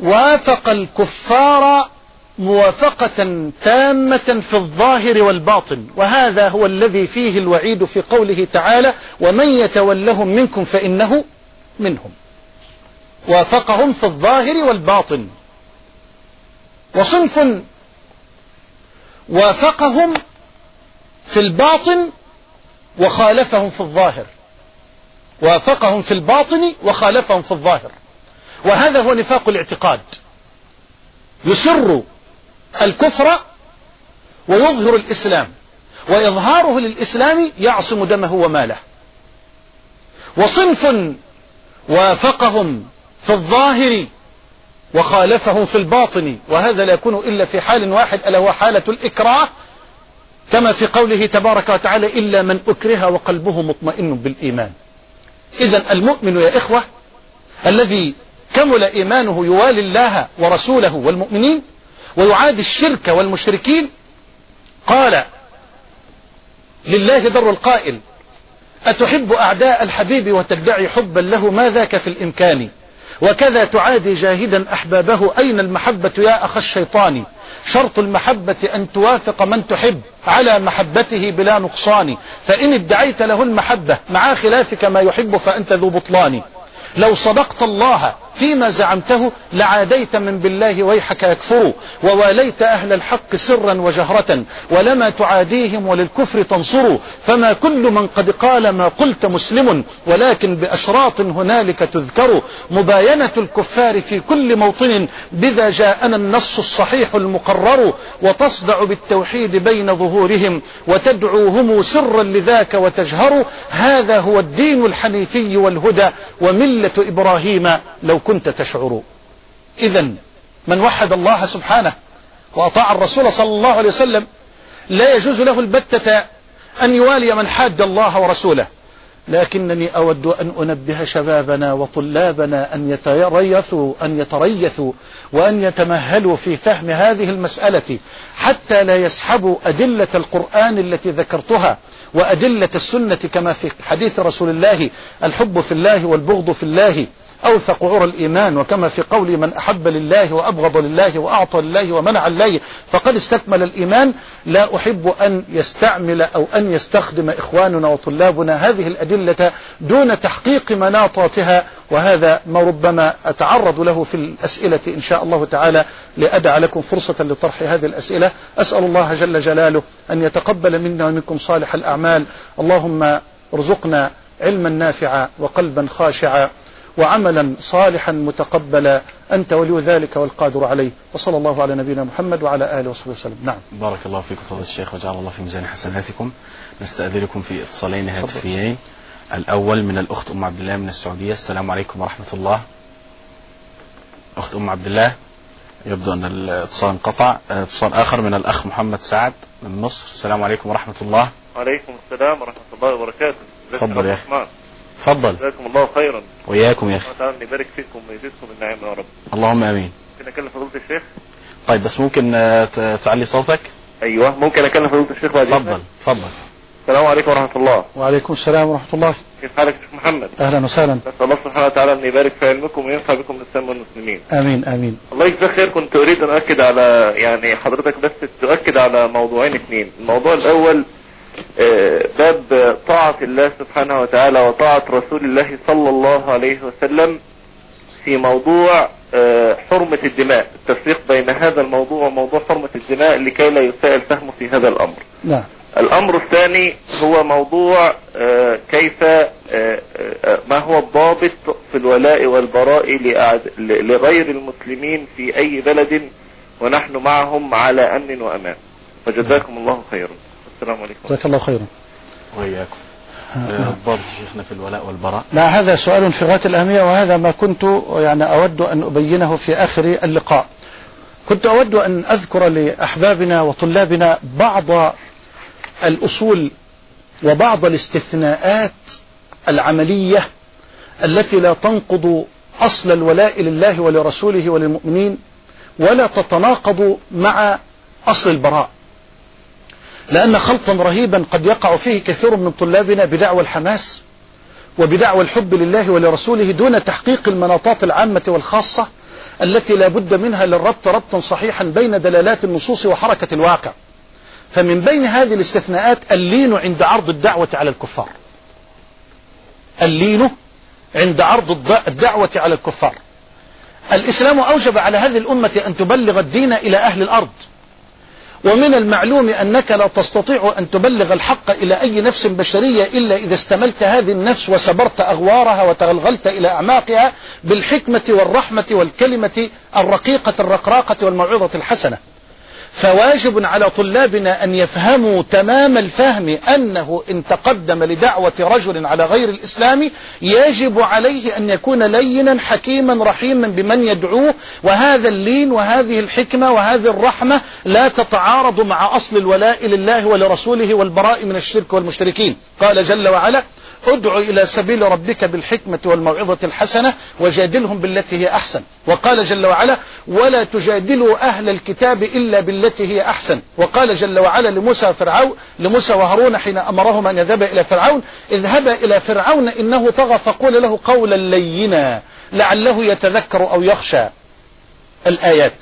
Speaker 2: وافق الكفار موافقة تامة في الظاهر والباطن وهذا هو الذي فيه الوعيد في قوله تعالى ومن يتولهم منكم فإنه منهم وافقهم في الظاهر والباطن وصنف وافقهم في الباطن وخالفهم في الظاهر وافقهم في الباطن وخالفهم في الظاهر وهذا هو نفاق الاعتقاد يسر الكفر ويظهر الإسلام وإظهاره للإسلام يعصم دمه وماله وصنف وافقهم في الظاهر وخالفهم في الباطن وهذا لا يكون إلا في حال واحد ألا هو حالة الإكراه كما في قوله تبارك وتعالى إلا من أكره وقلبه مطمئن بالإيمان إذا المؤمن يا إخوة الذي كمل إيمانه يوالي الله ورسوله والمؤمنين ويعادي الشرك والمشركين قال لله در القائل أتحب أعداء الحبيب وتدعي حبا له ما ذاك في الإمكان وكذا تعادي جاهدا أحبابه أين المحبة يا أخ الشيطان شرط المحبة أن توافق من تحب على محبته بلا نقصان فإن ادعيت له المحبة مع خلافك ما يحب فأنت ذو بطلان لو صدقت الله فيما زعمته لعاديت من بالله ويحك يكفروا وواليت أهل الحق سرا وجهرة ولما تعاديهم وللكفر تنصروا فما كل من قد قال ما قلت مسلم ولكن بأشراط هنالك تذكر مباينة الكفار في كل موطن بذا جاءنا النص الصحيح المقرر وتصدع بالتوحيد بين ظهورهم وتدعوهم سرا لذاك وتجهر هذا هو الدين الحنيفي والهدى وملة إبراهيم لو كنت تشعر إذا من وحد الله سبحانه وأطاع الرسول صلى الله عليه وسلم لا يجوز له البتة أن يوالي من حاد الله ورسوله لكنني أود أن أنبه شبابنا وطلابنا أن يتريثوا أن يتريثوا وأن يتمهلوا في فهم هذه المسألة حتى لا يسحبوا أدلة القرآن التي ذكرتها وأدلة السنة كما في حديث رسول الله الحب في الله والبغض في الله أوثق عرى الإيمان وكما في قول من أحب لله وأبغض لله وأعطى لله ومنع الله فقد استكمل الإيمان لا أحب أن يستعمل أو أن يستخدم إخواننا وطلابنا هذه الأدلة دون تحقيق مناطاتها وهذا ما ربما أتعرض له في الأسئلة إن شاء الله تعالى لأدع لكم فرصة لطرح هذه الأسئلة أسأل الله جل جلاله أن يتقبل منا ومنكم صالح الأعمال اللهم ارزقنا علما نافعا وقلبا خاشعا وعملا صالحا متقبلا أنت ولي ذلك والقادر عليه وصلى الله على نبينا محمد وعلى آله وصحبه وسلم نعم
Speaker 3: بارك الله فيكم فضل الشيخ وجعل الله في ميزان حسناتكم نستأذنكم في اتصالين هاتفيين الأول من الأخت أم عبد الله من السعودية السلام عليكم ورحمة الله أخت أم عبد الله يبدو أن الاتصال انقطع اتصال آخر من الأخ محمد سعد من مصر السلام عليكم ورحمة الله
Speaker 4: وعليكم السلام ورحمة الله وبركاته
Speaker 3: تفضل يا أخي اتفضل
Speaker 4: جزاكم الله خيرا
Speaker 3: وإياكم يا أخي الله
Speaker 4: تعالى يبارك فيكم ويزيدكم النعيم يا رب
Speaker 3: اللهم آمين
Speaker 4: ممكن أكلم فضيلة الشيخ
Speaker 3: طيب بس ممكن آه، تعلي صوتك
Speaker 4: أيوه ممكن أكلم فضيلة الشيخ بعد
Speaker 3: اتفضل اتفضل
Speaker 4: السلام عليكم ورحمة الله
Speaker 3: وعليكم السلام ورحمة الله
Speaker 4: كيف حالك يا محمد
Speaker 3: أهلا وسهلا
Speaker 4: نسأل الله سبحانه وتعالى أن يبارك في علمكم وينفع بكم للسلام والمسلمين
Speaker 3: آمين آمين
Speaker 4: الله يجزاك خير كنت أريد أن أؤكد على يعني حضرتك بس تؤكد على موضوعين اثنين الموضوع الأول آه، باب طاعة الله سبحانه وتعالى وطاعة رسول الله صلى الله عليه وسلم في موضوع آه، حرمة الدماء التفريق بين هذا الموضوع وموضوع حرمة الدماء لكي لا يساءل فهمه في هذا الأمر نعم الأمر الثاني هو موضوع آه، كيف ما هو الضابط في الولاء والبراء لغير المسلمين في أي بلد ونحن معهم على أمن وأمان وجزاكم الله خيرا السلام عليكم
Speaker 3: جزاك الله خيرا وإياكم الضابط آه، شيخنا في الولاء والبراء
Speaker 2: لا هذا سؤال في غاية الأهمية وهذا ما كنت يعني أود أن أبينه في آخر اللقاء كنت أود أن أذكر لأحبابنا وطلابنا بعض الأصول وبعض الاستثناءات العملية التي لا تنقض أصل الولاء لله ولرسوله وللمؤمنين ولا تتناقض مع أصل البراء لأن خلطا رهيبا قد يقع فيه كثير من طلابنا بدعوى الحماس وبدعوى الحب لله ولرسوله دون تحقيق المناطات العامة والخاصة التي لا بد منها للربط ربطا صحيحا بين دلالات النصوص وحركة الواقع فمن بين هذه الاستثناءات اللين عند عرض الدعوة على الكفار اللين عند عرض الدعوة على الكفار الإسلام أوجب على هذه الأمة أن تبلغ الدين إلى أهل الأرض ومن المعلوم أنك لا تستطيع أن تبلغ الحق إلى أي نفس بشرية إلا إذا استملت هذه النفس وسبرت أغوارها وتغلغلت إلى أعماقها بالحكمة والرحمة والكلمة الرقيقة الرقراقة والموعظة الحسنة فواجب على طلابنا أن يفهموا تمام الفهم أنه إن تقدم لدعوة رجل على غير الإسلام يجب عليه أن يكون لينا حكيما رحيما بمن يدعوه وهذا اللين وهذه الحكمة وهذه الرحمة لا تتعارض مع أصل الولاء لله ولرسوله والبراء من الشرك والمشركين قال جل وعلا ادع إلى سبيل ربك بالحكمة والموعظة الحسنة وجادلهم بالتي هي أحسن وقال جل وعلا ولا تجادلوا أهل الكتاب إلا بالتي هي أحسن وقال جل وعلا لموسى فرعون لموسى وهارون حين أمرهما أن يذهبا إلى فرعون اذهبا إلى فرعون إنه طغى فقول له قولا لينا لعله يتذكر أو يخشى الآيات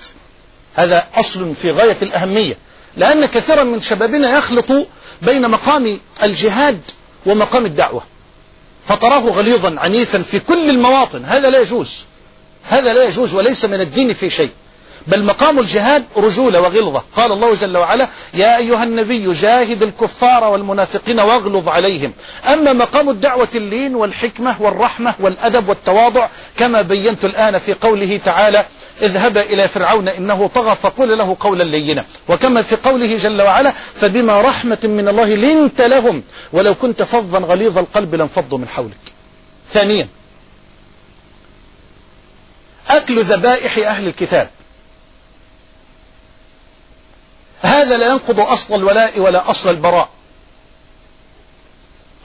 Speaker 2: هذا أصل في غاية الأهمية لأن كثيرا من شبابنا يخلط بين مقام الجهاد ومقام الدعوة فتراه غليظا عنيفا في كل المواطن هذا لا يجوز هذا لا يجوز وليس من الدين في شيء بل مقام الجهاد رجولة وغلظة قال الله جل وعلا يا أيها النبي جاهد الكفار والمنافقين واغلظ عليهم أما مقام الدعوة اللين والحكمة والرحمة والأدب والتواضع كما بينت الآن في قوله تعالى اذهب إلى فرعون إنه طغى فقل له قولا لينا وكما في قوله جل وعلا فبما رحمة من الله لنت لهم ولو كنت فظا غليظ القلب لانفضوا من حولك ثانيا أكل ذبائح أهل الكتاب هذا لا ينقض أصل الولاء ولا أصل البراء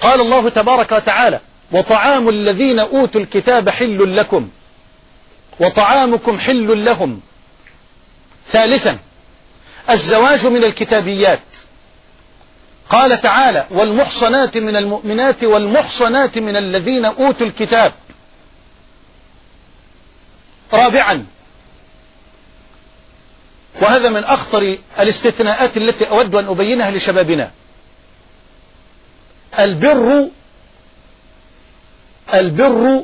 Speaker 2: قال الله تبارك وتعالى وطعام الذين أوتوا الكتاب حل لكم وطعامكم حل لهم ثالثا الزواج من الكتابيات قال تعالى والمحصنات من المؤمنات والمحصنات من الذين أوتوا الكتاب رابعا وهذا من أخطر الاستثناءات التي أود أن أبينها لشبابنا البر البر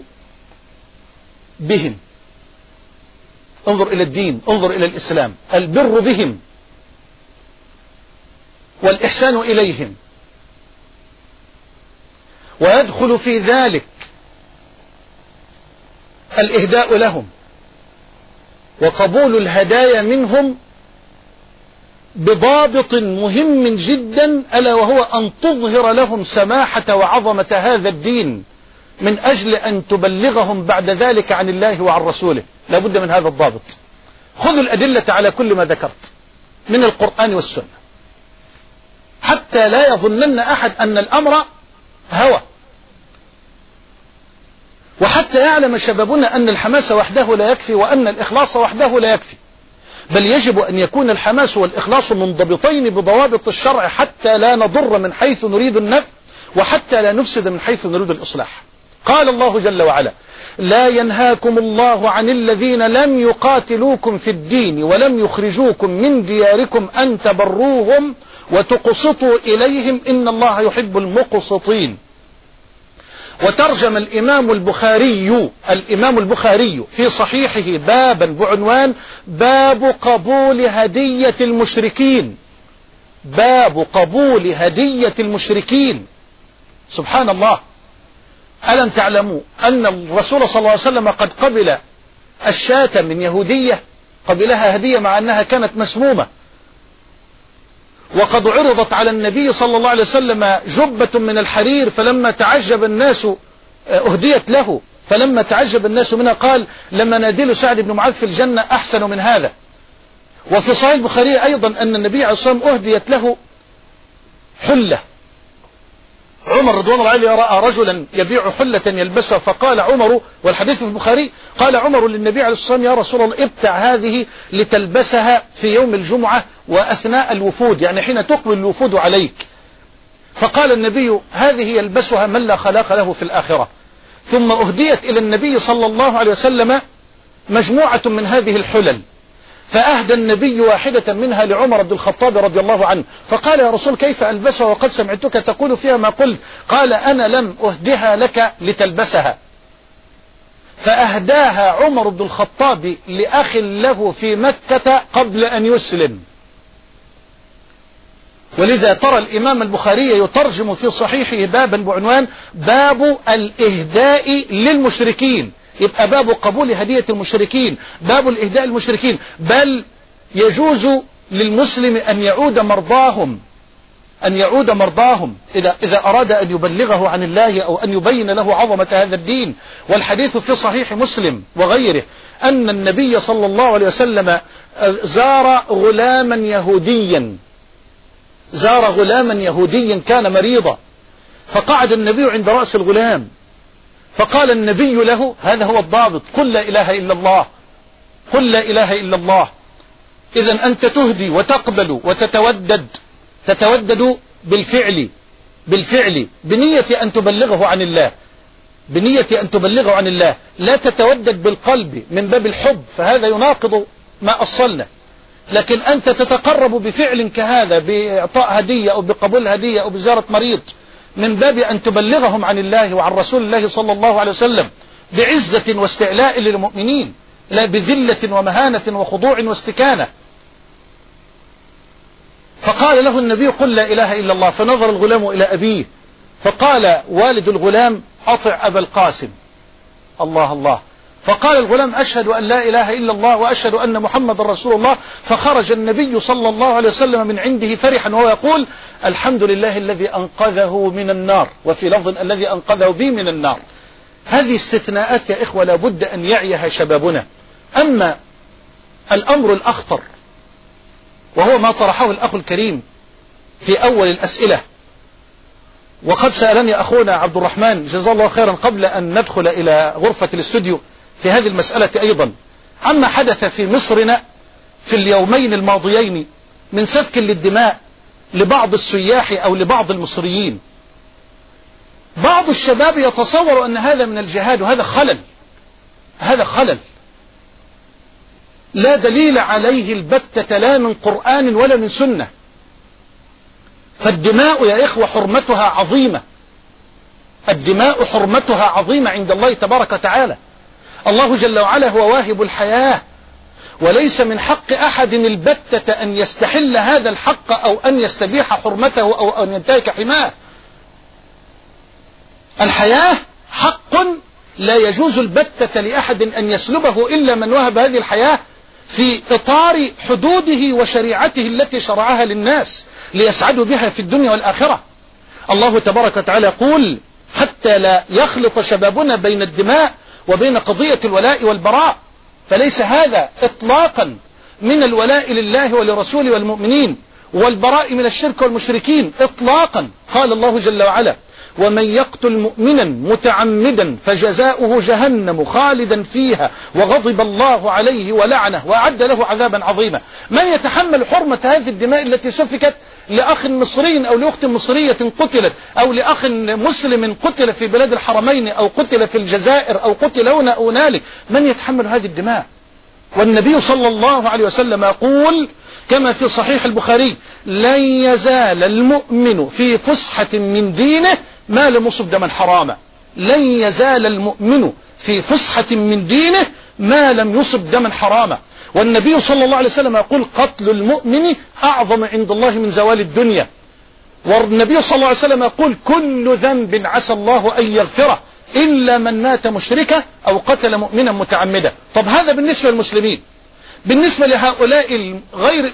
Speaker 2: بهم انظر إلى الدين انظر إلى الإسلام البر بهم والإحسان إليهم ويدخل في ذلك الإهداء لهم وقبول الهدايا منهم بضابط مهم جدا ألا وهو أن تظهر لهم سماحة وعظمة هذا الدين من أجل أن تبلغهم بعد ذلك عن الله وعن رسوله لابد من هذا الضابط خذوا الأدلة على كل ما ذكرت من القرآن والسنة حتى لا يظنن أحد أن الأمر هوى وحتى يعلم شبابنا أن الحماس وحده لا يكفي وأن الإخلاص وحده لا يكفي بل يجب أن يكون الحماس والإخلاص منضبطين بضوابط الشرع حتى لا نضر من حيث نريد النفع وحتى لا نفسد من حيث نريد الإصلاح قال الله جل وعلا لا ينهاكم الله عن الذين لم يقاتلوكم في الدين ولم يخرجوكم من دياركم أن تبروهم وتقسطوا إليهم إن الله يحب المقسطين وترجم الإمام البخاري الإمام البخاري في صحيحه بابا بعنوان باب قبول هدية المشركين باب قبول هدية المشركين سبحان الله ألم تعلموا أن الرسول صلى الله عليه وسلم قد قبل الشاة من يهودية قبلها هدية مع أنها كانت مسمومة وقد عرضت على النبي صلى الله عليه وسلم جبة من الحرير فلما تعجب الناس آه، أهديت له فلما تعجب الناس منها قال لما نادل سعد بن معاذ في الجنة أحسن من هذا وفي صحيح البخاري أيضا أن النبي عليه الصلاة والسلام أهديت له حلة عمر رضوان الله عليه رأى رجلا يبيع حلة يلبسها فقال عمر والحديث في البخاري قال عمر للنبي عليه الصلاة والسلام يا رسول الله ابتع هذه لتلبسها في يوم الجمعة وأثناء الوفود يعني حين تقبل الوفود عليك فقال النبي هذه يلبسها من لا خلاق له في الآخرة ثم أهديت إلى النبي صلى الله عليه وسلم مجموعة من هذه الحلل فأهدى النبي واحدة منها لعمر بن الخطاب رضي الله عنه فقال يا رسول كيف ألبسها وقد سمعتك تقول فيها ما قلت قال أنا لم أهدها لك لتلبسها فأهداها عمر بن الخطاب لأخ له في مكة قبل أن يسلم ولذا ترى الإمام البخاري يترجم في صحيحه بابا بعنوان باب الإهداء للمشركين يبقى باب قبول هدية المشركين باب الإهداء المشركين بل يجوز للمسلم أن يعود مرضاهم أن يعود مرضاهم إذا, إذا أراد أن يبلغه عن الله أو أن يبين له عظمة هذا الدين والحديث في صحيح مسلم وغيره أن النبي صلى الله عليه وسلم آه، زار غلاما يهوديا زار غلاما يهوديا كان مريضا فقعد النبي عند رأس الغلام فقال النبي له هذا هو الضابط قل لا إله إلا الله قل لا إله إلا الله إذا أنت تهدي وتقبل وتتودد تتودد بالفعل بالفعل بنية أن تبلغه عن الله بنية أن تبلغه عن الله لا تتودد بالقلب من باب الحب فهذا يناقض ما أصلنا لكن أنت تتقرب بفعل كهذا بإعطاء هدية أو بقبول هدية أو بزيارة مريض من باب أن تبلغهم عن الله وعن رسول الله صلى الله عليه وسلم بعزة واستعلاء للمؤمنين لا بذلة ومهانة وخضوع واستكانة فقال له النبي قل لا إله إلا الله فنظر الغلام إلى أبيه فقال والد الغلام أطع أبا القاسم الله الله فقال الغلام أشهد أن لا إله إلا الله وأشهد أن محمد رسول الله فخرج النبي صلى الله عليه وسلم من عنده فرحا وهو يقول الحمد لله الذي أنقذه من النار وفي لفظ الذي أنقذه بي من النار هذه استثناءات يا إخوة لابد أن يعيها شبابنا أما الأمر الأخطر وهو ما طرحه الأخ الكريم في أول الأسئلة وقد سألني أخونا عبد الرحمن جزاه الله خيرا قبل أن ندخل إلى غرفة الاستوديو في هذه المسألة أيضا عما حدث في مصرنا في اليومين الماضيين من سفك للدماء لبعض السياح أو لبعض المصريين بعض الشباب يتصور أن هذا من الجهاد وهذا خلل هذا خلل لا دليل عليه البتة لا من قرآن ولا من سنة فالدماء يا إخوة حرمتها عظيمة الدماء حرمتها عظيمة عند الله تبارك وتعالى الله جل وعلا هو واهب الحياة وليس من حق أحد البتة أن يستحل هذا الحق أو أن يستبيح حرمته أو أن ينتهك حماه الحياة حق لا يجوز البتة لأحد أن يسلبه إلا من وهب هذه الحياة في إطار حدوده وشريعته التي شرعها للناس ليسعدوا بها في الدنيا والآخرة الله تبارك وتعالى يقول حتى لا يخلط شبابنا بين الدماء وبين قضية الولاء والبراء فليس هذا إطلاقا من الولاء لله ولرسوله والمؤمنين والبراء من الشرك والمشركين إطلاقا قال الله جل وعلا ومن يقتل مؤمنا متعمدا فجزاؤه جهنم خالدا فيها وغضب الله عليه ولعنه وأعد له عذابا عظيما من يتحمل حرمة هذه الدماء التي سفكت لأخ مصري أو لأخت مصرية قتلت أو لأخ مسلم قتل في بلاد الحرمين أو قتل في الجزائر أو قتل هنا أو هنالك من يتحمل هذه الدماء والنبي صلى الله عليه وسلم يقول كما في صحيح البخاري لن يزال المؤمن في فسحة من دينه ما لم يصب دما حراما لن يزال المؤمن في فسحة من دينه ما لم يصب دما حراما والنبي صلى الله عليه وسلم يقول قتل المؤمن أعظم عند الله من زوال الدنيا والنبي صلى الله عليه وسلم يقول كل ذنب عسى الله أن يغفره إلا من مات مشركة أو قتل مؤمنا متعمدا طب هذا بالنسبة للمسلمين بالنسبة لهؤلاء غير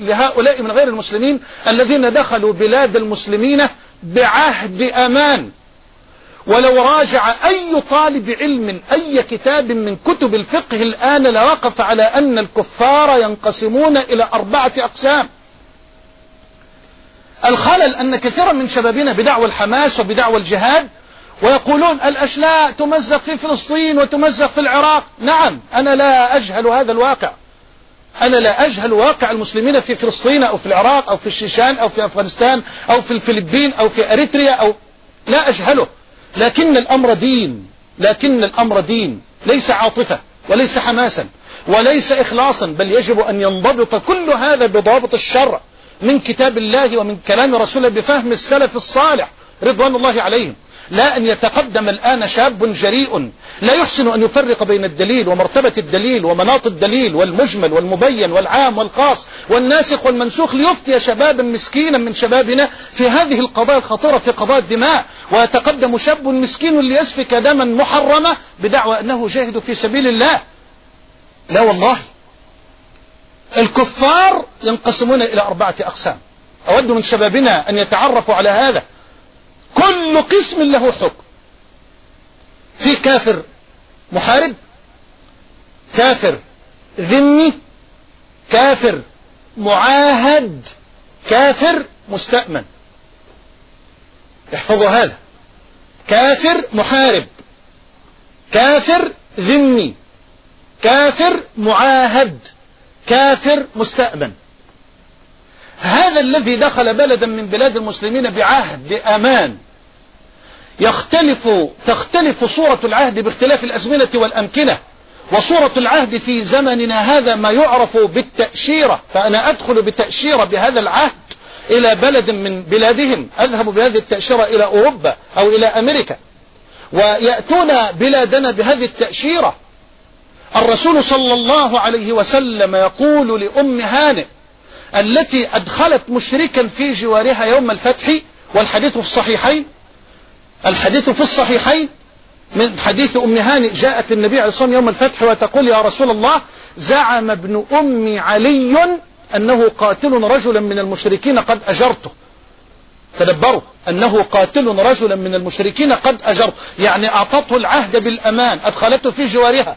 Speaker 2: لهؤلاء من غير المسلمين الذين دخلوا بلاد المسلمين بعهد أمان ولو راجع أي طالب علم أي كتاب من كتب الفقه الآن لوقف على أن الكفار ينقسمون إلى أربعة أقسام الخلل أن كثيرا من شبابنا بدعوى الحماس وبدعوى الجهاد ويقولون الأشلاء تمزق في فلسطين وتمزق في العراق نعم أنا لا أجهل هذا الواقع أنا لا أجهل واقع المسلمين في فلسطين أو في العراق أو في الشيشان أو في أفغانستان أو في الفلبين أو في أريتريا أو لا أجهله لكن الأمر دين لكن الأمر دين ليس عاطفة وليس حماسا وليس إخلاصا بل يجب أن ينضبط كل هذا بضابط الشرع من كتاب الله ومن كلام رسوله بفهم السلف الصالح رضوان الله عليهم لا أن يتقدم الآن شاب جريء لا يحسن أن يفرق بين الدليل ومرتبة الدليل ومناط الدليل والمجمل والمبين والعام والخاص والناسخ والمنسوخ ليفتي شبابا مسكينا من شبابنا في هذه القضايا الخطيرة في قضايا الدماء ويتقدم شاب مسكين ليسفك دما محرمة بدعوى أنه جاهد في سبيل الله لا والله الكفار ينقسمون إلى أربعة أقسام أود من شبابنا أن يتعرفوا على هذا كل قسم له حكم في كافر محارب كافر ذمي كافر معاهد كافر مستأمن احفظوا هذا كافر محارب كافر ذمي كافر معاهد كافر مستأمن هذا الذي دخل بلدا من بلاد المسلمين بعهد أمان يختلف تختلف صورة العهد باختلاف الأزمنة والأمكنة وصورة العهد في زمننا هذا ما يعرف بالتأشيرة فأنا أدخل بتأشيرة بهذا العهد إلى بلد من بلادهم أذهب بهذه التأشيرة إلى أوروبا أو إلى أمريكا ويأتون بلادنا بهذه التأشيرة الرسول صلى الله عليه وسلم يقول لأم هانئ التي أدخلت مشركا في جوارها يوم الفتح والحديث في الصحيحين الحديث في الصحيحين من حديث أم هاني جاءت النبي عليه الصلاة والسلام يوم الفتح وتقول يا رسول الله زعم ابن أم علي أنه قاتل رجلا من المشركين قد أجرته تدبروا أنه قاتل رجلا من المشركين قد أجرته يعني أعطته العهد بالأمان أدخلته في جوارها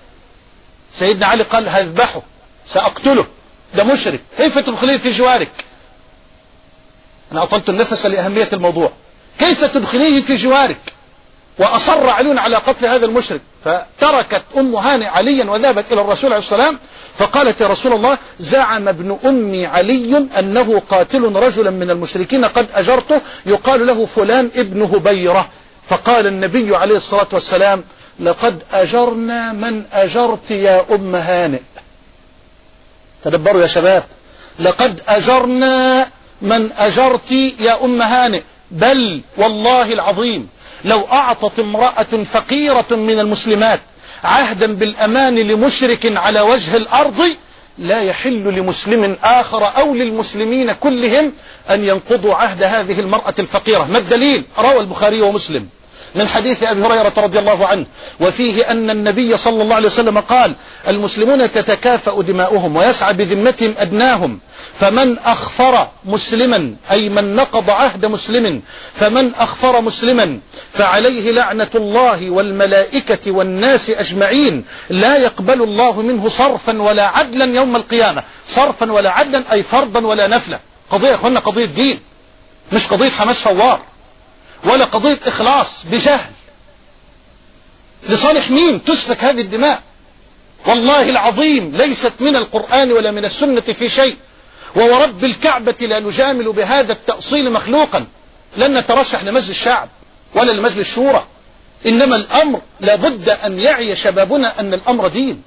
Speaker 2: سيدنا علي قال هذبحه سأقتله ده مشرك كيف تدخليه في جوارك أنا أطلت النفس لأهمية الموضوع كيف تدخليه في جوارك وأصر علينا على قتل هذا المشرك فتركت أم هانئ عليا وذهبت إلى الرسول عليه السلام فقالت يا رسول الله زعم ابن أمي علي أنه قاتل رجلا من المشركين قد أجرته يقال له فلان ابن هبيرة فقال النبي عليه الصلاة والسلام لقد أجرنا من أجرت يا أم هانئ تدبروا يا شباب لقد أجرنا من أجرت يا أم هانئ بل والله العظيم لو أعطت امرأة فقيرة من المسلمات عهدا بالأمان لمشرك على وجه الأرض لا يحل لمسلم آخر أو للمسلمين كلهم أن ينقضوا عهد هذه المرأة الفقيرة ما الدليل روى البخاري ومسلم من حديث أبي هريرة رضي الله عنه وفيه أن النبي صلى الله عليه وسلم قال المسلمون تتكافأ دماؤهم ويسعى بذمتهم أدناهم فمن أخفر مسلما أي من نقض عهد مسلم فمن أخفر مسلما فعليه لعنة الله والملائكة والناس أجمعين لا يقبل الله منه صرفا ولا عدلا يوم القيامة صرفا ولا عدلا أي فرضا ولا نفلة قضية أخوانا قضية دين مش قضية حماس فوار ولا قضية إخلاص بجهل لصالح مين تسفك هذه الدماء والله العظيم ليست من القرآن ولا من السنة في شيء وورب الكعبة لا نجامل بهذا التأصيل مخلوقا لن نترشح لمجلس الشعب ولا لمجلس الشورى إنما الأمر لابد أن يعي شبابنا أن الأمر دين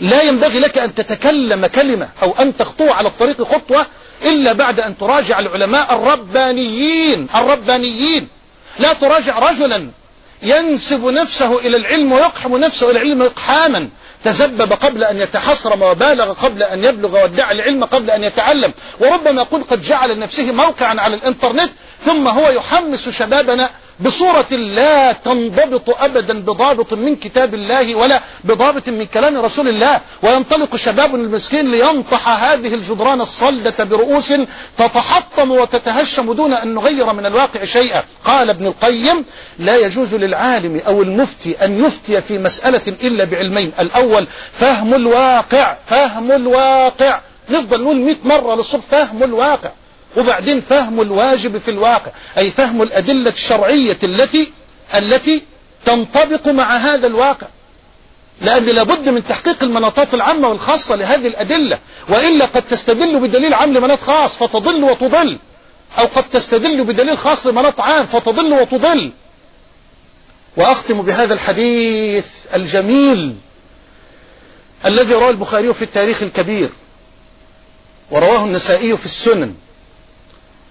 Speaker 2: لا ينبغي لك أن تتكلم كلمة أو أن تخطو على الطريق خطوة إلا بعد أن تراجع العلماء الربانيين الربانيين لا تراجع رجلا ينسب نفسه إلى العلم ويقحم نفسه إلى العلم إقحاما تسبب قبل أن يتحصرم وبالغ قبل أن يبلغ وادعى العلم قبل أن يتعلم وربما قد جعل لنفسه موقعا على الإنترنت ثم هو يحمس شبابنا بصورة لا تنضبط أبدا بضابط من كتاب الله ولا بضابط من كلام رسول الله وينطلق شباب المسكين لينطح هذه الجدران الصلدة برؤوس تتحطم وتتهشم دون أن نغير من الواقع شيئا قال ابن القيم لا يجوز للعالم أو المفتي أن يفتي في مسألة إلا بعلمين الأول فهم الواقع فهم الواقع نفضل نقول 100 مرة للصبح فهم الواقع وبعدين فهم الواجب في الواقع أي فهم الأدلة الشرعية التي التي تنطبق مع هذا الواقع لأن لابد من تحقيق المناطات العامة والخاصة لهذه الأدلة وإلا قد تستدل بدليل عام لمناط خاص فتضل وتضل أو قد تستدل بدليل خاص لمناط عام فتضل وتضل وأختم بهذا الحديث الجميل الذي رواه البخاري في التاريخ الكبير ورواه النسائي في السنن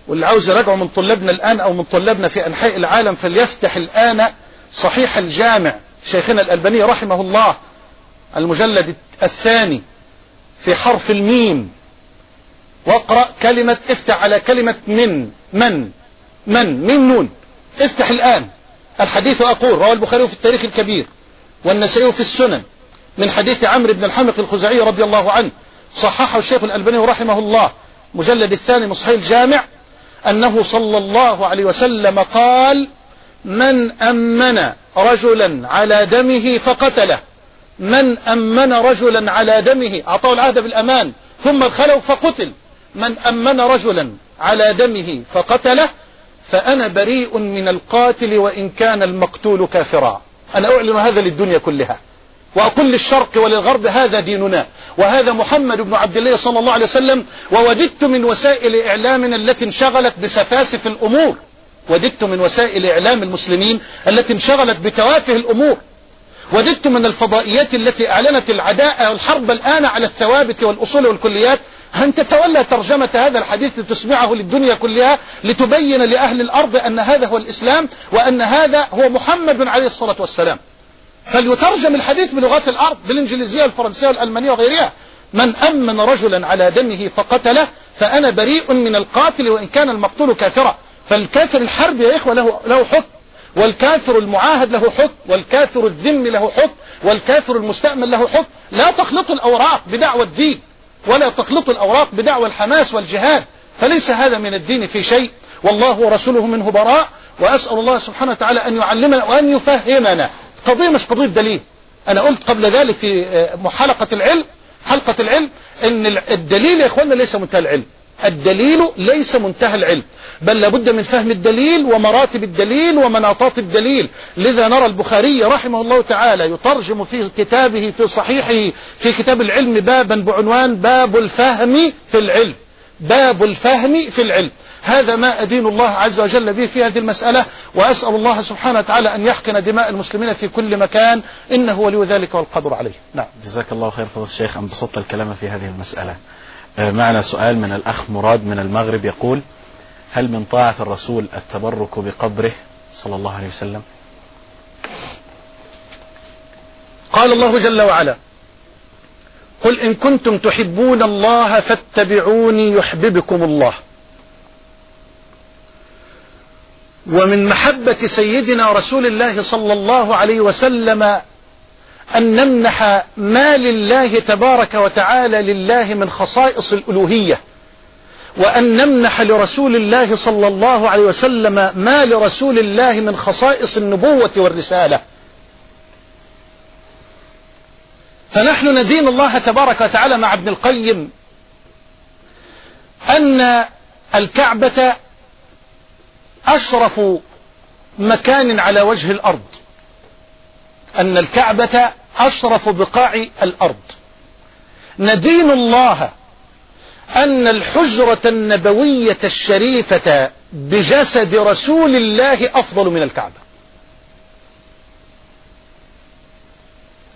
Speaker 2: واللي عاوز يراجعه من طلابنا الآن أو من طلابنا في أنحاء العالم فليفتح الآن صحيح الجامع شيخنا الألباني رحمه الله المجلد الثاني في حرف الميم واقرأ كلمة افتح على كلمة من من من من نون افتح الآن الحديث أقول رواه البخاري في التاريخ الكبير والنسائي في السنن من حديث عمرو بن الحمق الخزعي رضي الله عنه صححه الشيخ الألباني رحمه الله مجلد الثاني من صحيح الجامع أنه صلى الله عليه وسلم قال من أمن رجلا على دمه فقتله من أمن رجلا على دمه أعطاه العهد بالأمان ثم الخلو فقتل من أمن رجلا على دمه فقتله فأنا بريء من القاتل وإن كان المقتول كافرا أنا أعلن هذا للدنيا كلها وأقول للشرق وللغرب هذا ديننا وهذا محمد بن عبد الله صلى الله عليه وسلم ووجدت من وسائل إعلامنا التي انشغلت بسفاسف الأمور وجدت من وسائل إعلام المسلمين التي انشغلت بتوافه الأمور وجدت من الفضائيات التي أعلنت العداء والحرب الآن على الثوابت والأصول والكليات أن تتولى ترجمة هذا الحديث لتسمعه للدنيا كلها لتبين لأهل الأرض أن هذا هو الإسلام وأن هذا هو محمد عليه الصلاة والسلام فليترجم الحديث بلغات العرب بالإنجليزية والفرنسية والألمانية وغيرها من أمن رجلا على دمه فقتله فأنا بريء من القاتل وإن كان المقتول كافرا فالكافر الحرب يا إخوة له, له حكم والكافر المعاهد له حكم والكافر الذم له حكم والكافر المستأمن له حكم لا تخلطوا الأوراق بدعوى الدين ولا تخلطوا الأوراق بدعوى الحماس والجهاد فليس هذا من الدين في شيء والله ورسوله منه براء وأسأل الله سبحانه وتعالى أن يعلمنا وأن يفهمنا قضية مش قضية دليل انا قلت قبل ذلك في آه، حلقة العلم حلقة العلم ان الدليل يا اخواننا ليس منتهى العلم الدليل ليس منتهى العلم بل لابد من فهم الدليل ومراتب الدليل ومناطات الدليل لذا نرى البخاري رحمه الله تعالى يترجم في كتابه في صحيحه في كتاب العلم بابا بعنوان باب الفهم في العلم باب الفهم في العلم هذا ما أدين الله عز وجل به في هذه المسألة وأسأل الله سبحانه وتعالى أن يحقن دماء المسلمين في كل مكان إنه ولي ذلك والقدر عليه
Speaker 5: نعم جزاك الله خير فضل الشيخ انبسطت الكلام في هذه المسألة آه، معنا سؤال من الأخ مراد من المغرب يقول هل من طاعة الرسول التبرك بقبره صلى الله عليه وسلم
Speaker 2: قال الله جل وعلا قل إن كنتم تحبون الله فاتبعوني يحببكم الله ومن محبة سيدنا رسول الله صلى الله عليه وسلم أن نمنح ما لله تبارك وتعالى لله من خصائص الألوهية وأن نمنح لرسول الله صلى الله عليه وسلم ما لرسول الله من خصائص النبوة والرسالة فنحن ندين الله تبارك وتعالى مع ابن القيم أن الكعبة أشرف مكان على وجه الأرض أن الكعبة أشرف بقاع الأرض ندين الله أن الحجرة النبوية الشريفة بجسد رسول الله أفضل من الكعبة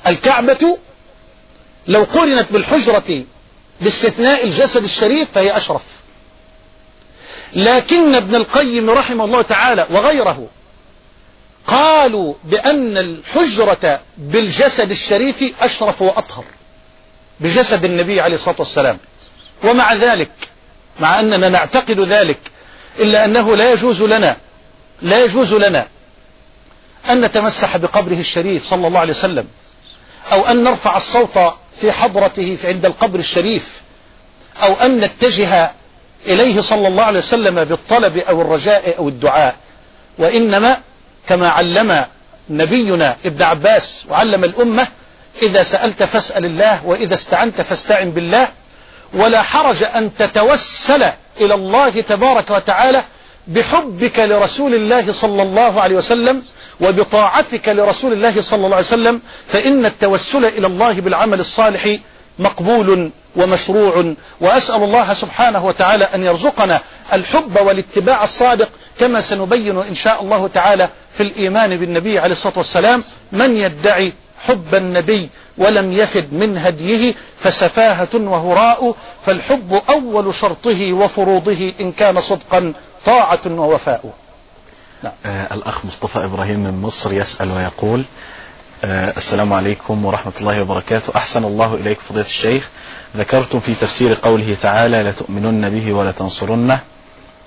Speaker 2: الكعبة لو قرنت بالحجرة باستثناء الجسد الشريف فهي أشرف لكن ابن القيم رحمه الله تعالى وغيره قالوا بأن الحجرة بالجسد الشريف أشرف وأطهر بجسد النبي عليه الصلاة والسلام ومع ذلك مع أننا نعتقد ذلك إلا أنه لا يجوز لنا لا يجوز لنا أن نتمسح بقبره الشريف صلى الله عليه وسلم أو أن نرفع الصوت في حضرته عند القبر الشريف أو أن نتجه إليه صلى الله عليه وسلم بالطلب أو الرجاء أو الدعاء وإنما كما علم نبينا ابن عباس وعلم الأمة إذا سألت فاسأل الله وإذا استعنت فاستعن بالله ولا حرج أن تتوسل إلى الله تبارك وتعالى بحبك لرسول الله صلى الله عليه وسلم وبطاعتك لرسول الله صلى الله عليه وسلم فإن التوسل إلى الله بالعمل الصالح مقبول ومشروع وأسأل الله سبحانه وتعالى أن يرزقنا الحب والاتباع الصادق كما سنبين إن شاء الله تعالى في الإيمان بالنبي عليه الصلاة والسلام من يدعي حب النبي ولم يفد من هديه فسفاهة وهراء فالحب أول شرطه وفروضه إن كان صدقا طاعة ووفاء
Speaker 5: نعم. آه الأخ مصطفى إبراهيم من مصر يسأل ويقول آه، السلام عليكم ورحمة الله وبركاته أحسن الله إليك فضيلة الشيخ ذكرتم في تفسير قوله تعالى لا تؤمنن به ولا تنصرنه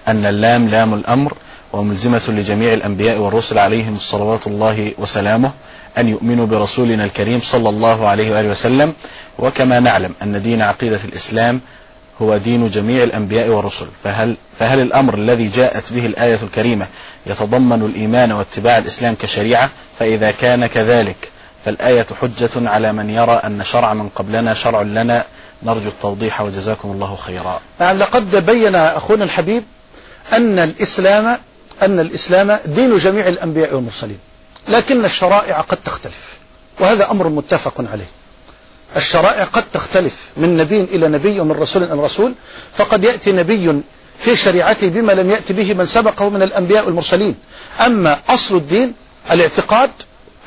Speaker 5: أن اللام لام الأمر وملزمة لجميع الأنبياء والرسل عليهم صلوات الله وسلامه أن يؤمنوا برسولنا الكريم صلى الله عليه وآله وسلم وكما نعلم أن دين عقيدة الإسلام هو دين جميع الأنبياء والرسل فهل, فهل الأمر الذي جاءت به الآية الكريمة يتضمن الإيمان واتباع الإسلام كشريعة فإذا كان كذلك فالآية حجة على من يرى أن شرع من قبلنا شرع لنا نرجو التوضيح وجزاكم الله خيرا
Speaker 2: نعم لقد بين أخونا الحبيب أن الإسلام أن الإسلام دين جميع الأنبياء والمرسلين لكن الشرائع قد تختلف وهذا أمر متفق عليه الشرائع قد تختلف من نبي إلى نبي ومن رسول إلى رسول فقد يأتي نبي في شريعته بما لم يأتي به من سبقه من الأنبياء والمرسلين أما أصل الدين الاعتقاد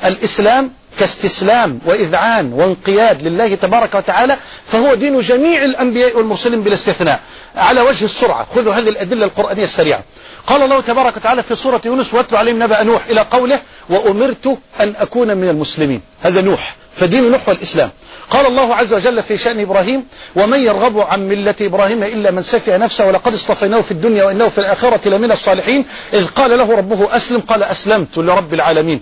Speaker 2: الإسلام كاستسلام وإذعان وانقياد لله تبارك وتعالى فهو دين جميع الأنبياء والمرسلين بلا استثناء على وجه السرعة خذوا هذه الأدلة القرآنية السريعة قال الله تبارك وتعالى في سورة يونس واتلو عليهم نبأ نوح إلى قوله وأمرت أن أكون من المسلمين هذا نوح فدين نوح والإسلام قال الله عز وجل في شأن إبراهيم ومن يرغب عن ملة إبراهيم إلا من سفي نفسه ولقد اصطفيناه في الدنيا وإنه في الآخرة لمن الصالحين إذ قال له ربه أسلم قال أسلمت لرب العالمين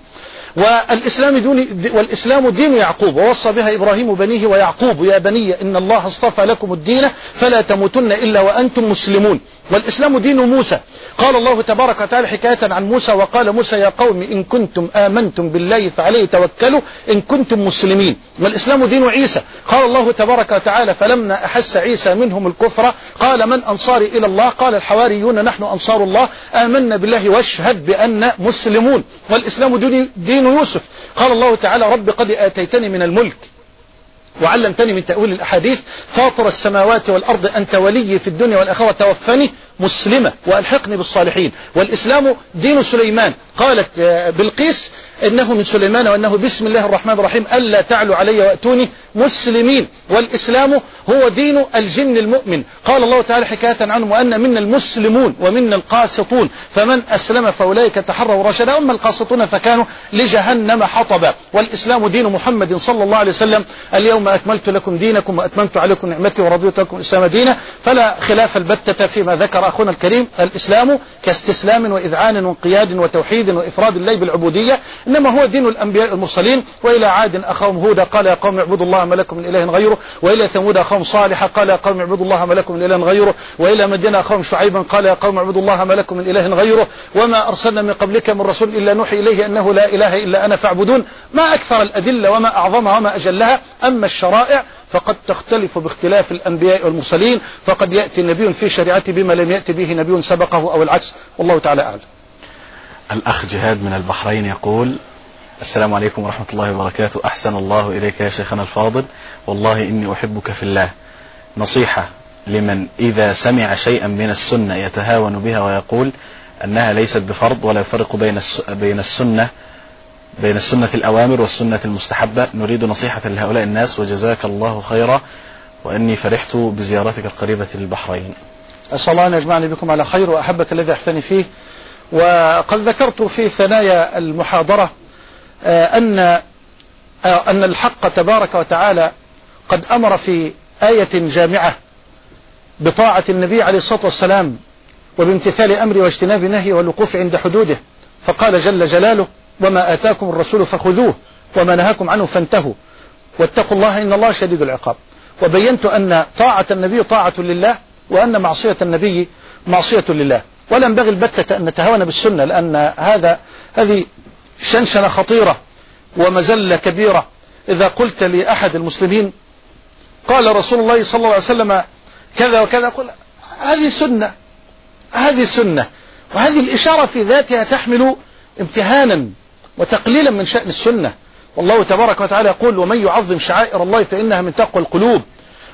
Speaker 2: والإسلام, دون والإسلام دين يعقوب ووصى بها إبراهيم بنيه ويعقوب يا بني إن الله اصطفى لكم الدين فلا تموتن إلا وأنتم مسلمون والإسلام دين موسى قال الله تبارك وتعالى حكاية عن موسى وقال موسى يا قوم إن كنتم آمنتم بالله فعليه توكلوا إن كنتم مسلمين والإسلام دين عيسى قال الله تبارك وتعالى فلما أحس عيسى منهم الكفر قال من أنصاري إلى الله قال الحواريون نحن أنصار الله آمنا بالله واشهد بأن مسلمون والإسلام دين يوسف قال الله تعالى رب قد آتيتني من الملك وعلمتني من تأويل الأحاديث فاطر السماوات والأرض أنت ولي في الدنيا والآخرة توفني مسلمة وألحقني بالصالحين والإسلام دين سليمان قالت آه، بلقيس إنه من سليمان وأنه بسم الله الرحمن الرحيم ألا تعلوا علي وأتوني مسلمين والإسلام هو دين الجن المؤمن قال الله تعالى حكاية عنهم وأن منا المسلمون ومنا القاسطون فمن أسلم فأولئك تحروا رشدا أما القاسطون فكانوا لجهنم حطبا والإسلام دين محمد صلى الله عليه وسلم اليوم أكملت لكم دينكم وأتممت عليكم نعمتي ورضيت لكم الإسلام دينا فلا خلاف البتة فيما ذكر يرى أخونا الكريم الإسلام كاستسلام وإذعان وانقياد وتوحيد وإفراد الله بالعبودية إنما هو دين الأنبياء المرسلين وإلى عاد أخاهم هودا قال يا قوم اعبدوا الله ما لكم من إله غيره وإلى ثمود أخاهم صالح قال يا قوم اعبدوا الله ما لكم من إله غيره وإلى مدين أخاهم شعيبا قال يا قوم اعبدوا الله ما لكم من إله غيره وما أرسلنا من قبلك من رسول إلا نوحي إليه أنه لا إله إلا أنا فاعبدون ما أكثر الأدلة وما أعظمها وما أجلها أما الشرائع فقد تختلف باختلاف الأنبياء والمرسلين فقد يأتي نبي في شريعته بما لم يأتي به نبي سبقه أو العكس والله تعالى أعلم
Speaker 5: الأخ جهاد من البحرين يقول السلام عليكم ورحمة الله وبركاته أحسن الله إليك يا شيخنا الفاضل والله إني أحبك في الله نصيحة لمن إذا سمع شيئا من السنة يتهاون بها ويقول أنها ليست بفرض ولا يفرق بين السنة بين السنة الأوامر والسنة المستحبة نريد نصيحة لهؤلاء الناس وجزاك الله خيرا وأني فرحت بزيارتك القريبة للبحرين
Speaker 2: أسأل الله أن يجمعني بكم على خير وأحبك الذي أحتني فيه وقد ذكرت في ثنايا المحاضرة آه، أن آه، أن الحق تبارك وتعالى قد أمر في آية جامعة بطاعة النبي عليه الصلاة والسلام وبامتثال أمره واجتناب نهيه والوقوف عند حدوده فقال جل جلاله وما آتاكم الرسول فخذوه وما نهاكم عنه فانتهوا واتقوا الله إن الله شديد العقاب وبينت أن طاعة النبي طاعة لله وأن معصية النبي معصية لله ولا ينبغي البتة أن نتهاون بالسنة لأن هذا هذه شنشنة خطيرة ومزلة كبيرة إذا قلت لأحد المسلمين قال رسول الله صلى الله عليه وسلم كذا وكذا قل هذه سنة هذه سنة وهذه الإشارة في ذاتها تحمل امتهانا وتقليلا من شأن السنة والله تبارك وتعالى يقول ومن يعظم شعائر الله فإنها من تقوى القلوب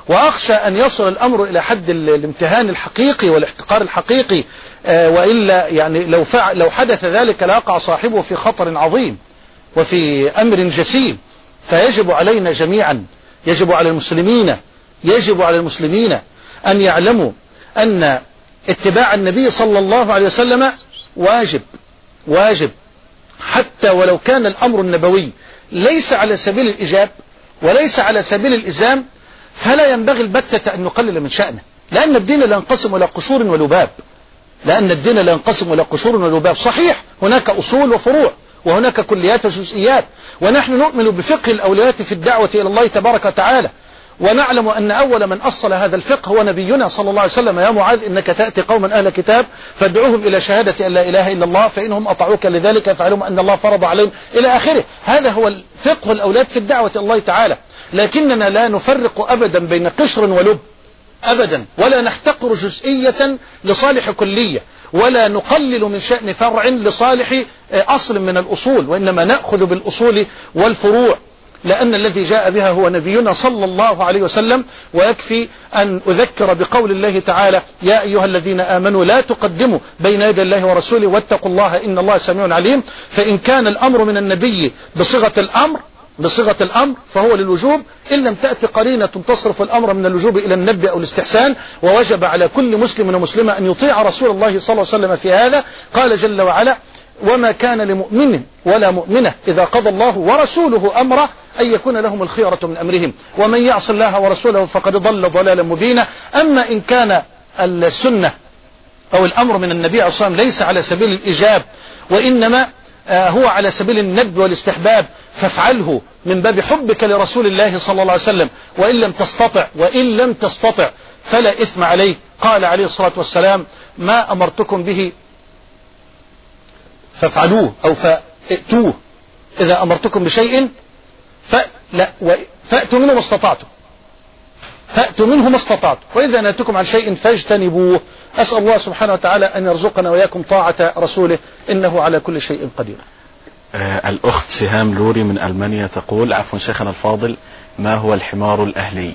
Speaker 2: وأخشى أن يصل الأمر إلى حد الامتهان الحقيقي والاحتقار الحقيقي آه، وإلا يعني لو, فعل لو حدث ذلك لاقع صاحبه في خطر عظيم وفي أمر جسيم فيجب علينا جميعا يجب على المسلمين يجب على المسلمين أن يعلموا أن اتباع النبي صلى الله عليه وسلم واجب واجب حتى ولو كان الأمر النبوي ليس على سبيل الإجاب وليس على سبيل الإزام فلا ينبغي البتة أن نقلل من شأنه لأن الدين لا ينقسم إلى قشور ولباب لأن الدين لا ينقسم إلى قشور ولباب صحيح هناك أصول وفروع وهناك كليات وجزئيات ونحن نؤمن بفقه الأولويات في الدعوة إلى الله تبارك وتعالى ونعلم أن أول من أصل هذا الفقه هو نبينا صلى الله عليه وسلم يا معاذ إنك تأتي قوما أهل كتاب فادعوهم إلى شهادة أن لا إله إلا الله فإنهم أطعوك لذلك فعلم أن الله فرض عليهم إلى آخره هذا هو الفقه الأولاد في الدعوة الله تعالى لكننا لا نفرق أبدا بين قشر ولب أبدا ولا نحتقر جزئية لصالح كلية ولا نقلل من شأن فرع لصالح آه، أصل من الأصول وإنما نأخذ بالأصول والفروع لأن الذي جاء بها هو نبينا صلى الله عليه وسلم ويكفي أن أذكر بقول الله تعالى يا أيها الذين آمنوا لا تقدموا بين يدي الله ورسوله واتقوا الله إن الله سميع عليم فإن كان الأمر من النبي بصيغة الأمر بصيغة الأمر فهو للوجوب إن لم تأتي قرينة تصرف الأمر من الوجوب إلى النبي أو الاستحسان ووجب على كل مسلم ومسلمة أن يطيع رسول الله صلى الله عليه وسلم في هذا قال جل وعلا وما كان لمؤمن ولا مؤمنة إذا قضى الله ورسوله أمره أن يكون لهم الخيرة من أمرهم ومن يعص الله ورسوله فقد ضل ضلالا مبينا أما إن كان السنة أو الأمر من النبي عليه الصلاة ليس على سبيل الإجاب وإنما آه، هو على سبيل الندب والاستحباب فافعله من باب حبك لرسول الله صلى الله عليه وسلم وإن لم تستطع وإن لم تستطع فلا إثم عليه قال عليه الصلاة والسلام ما أمرتكم به فافعلوه أو فأتوه إذا أمرتكم بشيء فأتوا منه ما استطعتم فأتوا منه ما استطعتم وإذا نأتكم عن شيء فاجتنبوه أسأل الله سبحانه وتعالى أن يرزقنا وإياكم طاعة رسوله إنه على كل شيء قدير
Speaker 5: آه الأخت سهام لوري من ألمانيا تقول عفوا شيخنا الفاضل ما هو الحمار الأهلي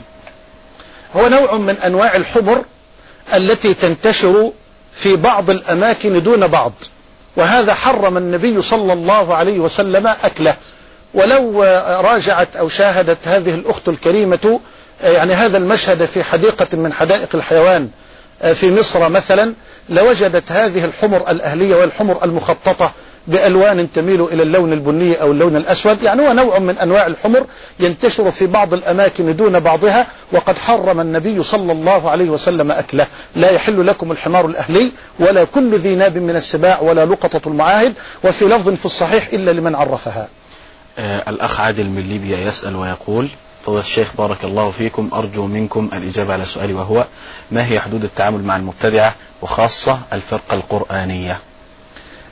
Speaker 2: هو نوع من أنواع الحمر التي تنتشر في بعض الأماكن دون بعض وهذا حرم النبي صلى الله عليه وسلم أكله ولو راجعت أو شاهدت هذه الأخت الكريمة يعني هذا المشهد في حديقة من حدائق الحيوان في مصر مثلا لوجدت هذه الحمر الأهلية والحمر المخططة بألوان تميل إلى اللون البني أو اللون الأسود يعني هو نوع من أنواع الحمر ينتشر في بعض الأماكن دون بعضها وقد حرم النبي صلى الله عليه وسلم أكله لا يحل لكم الحمار الأهلي ولا كل ذي ناب من السباع ولا لقطة المعاهد وفي لفظ في الصحيح إلا لمن عرفها
Speaker 5: آه الأخ عادل من ليبيا يسأل ويقول فضل الشيخ بارك الله فيكم أرجو منكم الإجابة على سؤالي وهو ما هي حدود التعامل مع المبتدعة وخاصة الفرقة القرآنية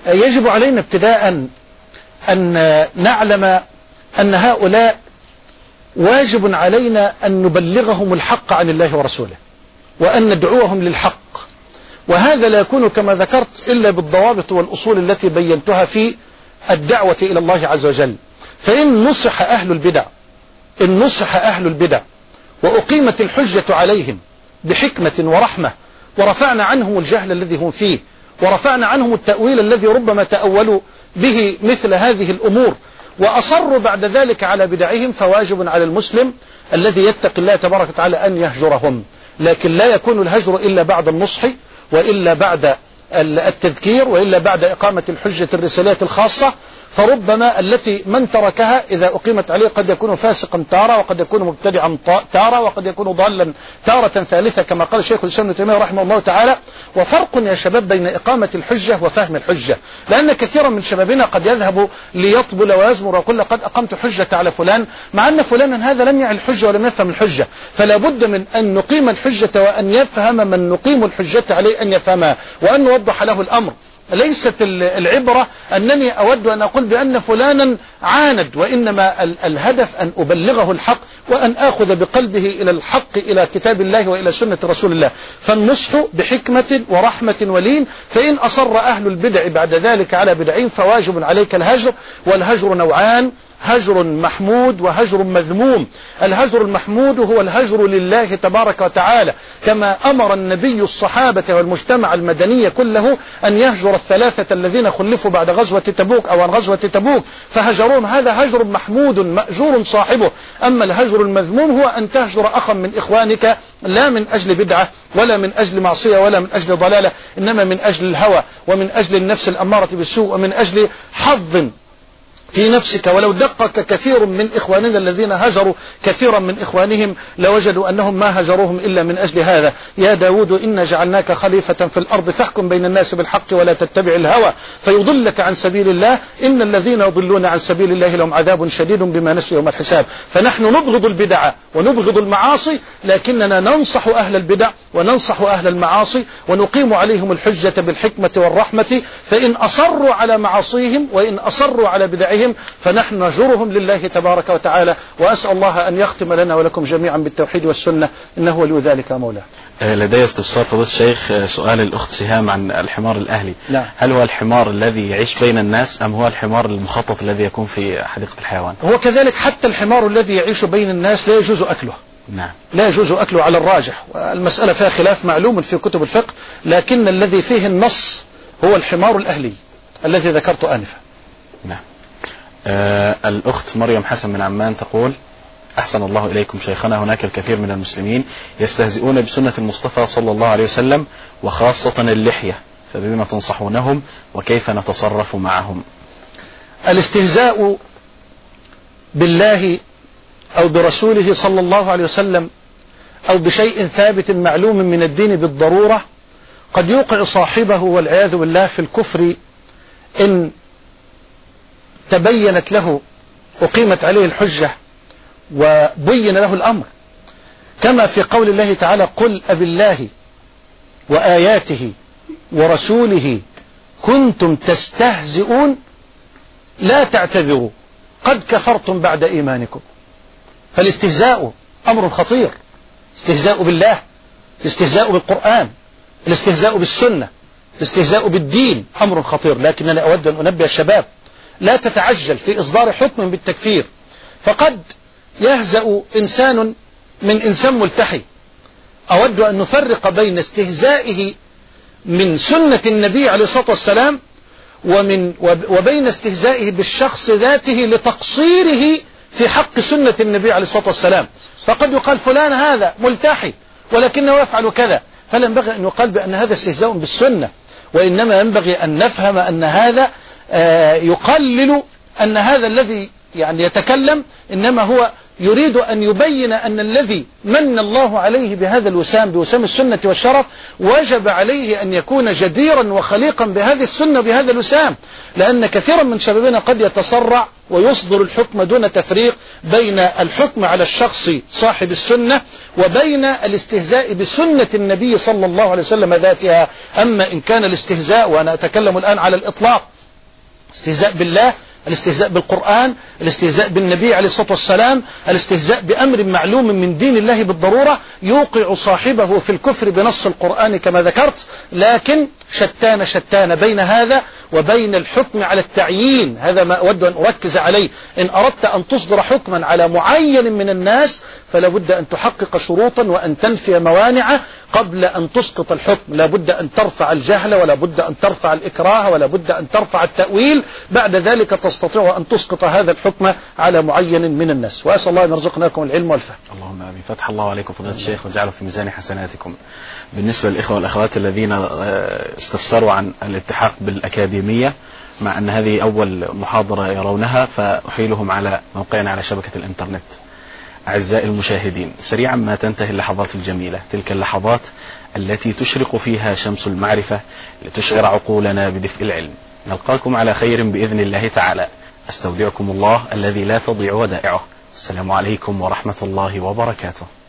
Speaker 2: يجب علينا ابتداء أن نعلم أن هؤلاء واجب علينا أن نبلغهم الحق عن الله ورسوله وأن ندعوهم للحق وهذا لا يكون كما ذكرت إلا بالضوابط والأصول التي بينتها في الدعوة إلى الله عز وجل فإن نصح أهل البدع إن نصح أهل البدع وأقيمت الحجة عليهم بحكمة ورحمة ورفعنا عنهم الجهل الذي هم فيه ورفعنا عنهم التأويل الذي ربما تأولوا به مثل هذه الأمور وأصروا بعد ذلك على بدعهم فواجب على المسلم الذي يتقي الله تبارك وتعالى أن يهجرهم لكن لا يكون الهجر إلا بعد النصح وإلا بعد التذكير وإلا بعد إقامة الحجة الرسالات الخاصة فربما التي من تركها إذا أقيمت عليه قد يكون فاسقا تارة وقد يكون مبتدعا تارة وقد يكون ضالا تارة ثالثة كما قال شيخ الإسلام ابن تيمية رحمه الله تعالى وفرق يا شباب بين إقامة الحجة وفهم الحجة لأن كثيرا من شبابنا قد يذهب ليطبل ويزمر ويقول قد أقمت حجة على فلان مع أن فلانا هذا لم يعي الحجة ولم يفهم الحجة فلا بد من أن نقيم الحجة وأن يفهم من نقيم الحجة عليه أن يفهمها وأن نوضح له الأمر ليست العبرة أنني أود أن أقول بأن فلانا عاند وإنما الهدف أن أبلغه الحق وأن آخذ بقلبه إلى الحق إلى كتاب الله وإلى سنة رسول الله فالنصح بحكمة ورحمة ولين فإن أصر أهل البدع بعد ذلك على بدعين فواجب عليك الهجر والهجر نوعان هجر محمود وهجر مذموم الهجر المحمود هو الهجر لله تبارك وتعالى كما أمر النبي الصحابة والمجتمع المدني كله أن يهجر الثلاثة الذين خلفوا بعد غزوة تبوك أو عن غزوة تبوك فهجروهم هذا هجر محمود مأجور صاحبه أما الهجر المذموم هو أن تهجر أخا من إخوانك لا من أجل بدعة ولا من أجل معصية ولا من أجل ضلالة إنما من أجل الهوى ومن أجل النفس الأمارة بالسوء ومن أجل حظ في نفسك ولو دقق كثير من إخواننا الذين هجروا كثيرا من إخوانهم لوجدوا أنهم ما هجروهم إلا من أجل هذا يا داود إنا جعلناك خليفة في الأرض فاحكم بين الناس بالحق ولا تتبع الهوى فيضلك عن سبيل الله إن الذين يضلون عن سبيل الله لهم عذاب شديد بما نسوا يوم الحساب فنحن نبغض البدعة ونبغض المعاصي لكننا ننصح أهل البدع وننصح أهل المعاصي ونقيم عليهم الحجة بالحكمة والرحمة فإن أصروا على معاصيهم وإن أصروا على بدعهم بهم فنحن نجرهم لله تبارك وتعالى وأسأل الله أن يختم لنا ولكم جميعا بالتوحيد والسنة إنه ولي ذلك مولاه
Speaker 5: آه، لدي استفسار فضل الشيخ آه، سؤال الأخت سهام عن الحمار الأهلي لا. نعم. هل هو الحمار الذي يعيش بين الناس أم هو الحمار المخطط الذي يكون في حديقة الحيوان
Speaker 2: هو كذلك حتى الحمار الذي يعيش بين الناس لا يجوز أكله نعم. لا يجوز أكله على الراجح المسألة فيها خلاف معلوم في كتب الفقه لكن الذي فيه النص هو الحمار الأهلي الذي ذكرته آنفا نعم
Speaker 5: آه، الأخت مريم حسن من عمان تقول أحسن الله إليكم شيخنا هناك الكثير من المسلمين يستهزئون بسنة المصطفى صلى الله عليه وسلم وخاصة اللحية فبما تنصحونهم وكيف نتصرف معهم
Speaker 2: الاستهزاء بالله أو برسوله صلى الله عليه وسلم أو بشيء ثابت معلوم من الدين بالضرورة قد يوقع صاحبه والعياذ بالله في الكفر إن تبينت له أقيمت عليه الحجة وبين له الأمر كما في قول الله تعالى قل أبالله وآياته ورسوله كنتم تستهزئون لا تعتذروا قد كفرتم بعد إيمانكم فالاستهزاء أمر خطير استهزاء بالله الاستهزاء بالقرآن الاستهزاء بالسنة الاستهزاء بالدين أمر خطير لكنني أود أن أنبه الشباب لا تتعجل في إصدار حكم بالتكفير فقد يهزأ إنسان من إنسان ملتحي أود أن نفرق بين استهزائه من سنة النبي عليه الصلاة والسلام ومن وبين استهزائه بالشخص ذاته لتقصيره في حق سنة النبي عليه الصلاة والسلام فقد يقال فلان هذا ملتحي ولكنه يفعل كذا فلا ينبغي أن يقال بأن هذا استهزاء بالسنة وإنما ينبغي أن نفهم أن هذا آه، يقلل أن هذا الذي يعني يتكلم إنما هو يريد أن يبين أن الذي من الله عليه بهذا الوسام بوسام السنة والشرف وجب عليه أن يكون جديرا وخليقا بهذه السنة بهذا الوسام لأن كثيرا من شبابنا قد يتسرع ويصدر الحكم دون تفريق بين الحكم على الشخص صاحب السنة وبين الاستهزاء بسنة النبي صلى الله عليه وسلم ذاتها أما إن كان الاستهزاء وأنا أتكلم الآن على الإطلاق الاستهزاء بالله الاستهزاء بالقرآن الاستهزاء بالنبي عليه الصلاة والسلام الاستهزاء بأمر معلوم من دين الله بالضرورة يوقع صاحبه في الكفر بنص القرآن كما ذكرت لكن شتان شتان بين هذا وبين الحكم على التعيين هذا ما أود أن أركز عليه إن أردت أن تصدر حكما على معين من الناس فلا بد أن تحقق شروطا وأن تنفي موانع قبل أن تسقط الحكم لا بد أن ترفع الجهل ولا بد أن ترفع الإكراه ولا بد أن ترفع التأويل بعد ذلك تستطيع أن تسقط هذا الحكم على معين من الناس وأسأل الله أن يرزقناكم العلم والفهم
Speaker 5: اللهم آمين فتح الله عليكم فضيلة الشيخ وجعله في ميزان حسناتكم بالنسبة للإخوة والأخوات الذين آه، استفسروا عن الالتحاق بالأكاديمية مع أن هذه أول محاضرة يرونها فأحيلهم على موقعنا على شبكة الإنترنت أعزائي المشاهدين سريعا ما تنتهي اللحظات الجميلة تلك اللحظات التي تشرق فيها شمس المعرفة لتشعر عقولنا بدفء العلم نلقاكم على خير بإذن الله تعالى أستودعكم الله الذي لا تضيع ودائعه السلام عليكم ورحمة الله وبركاته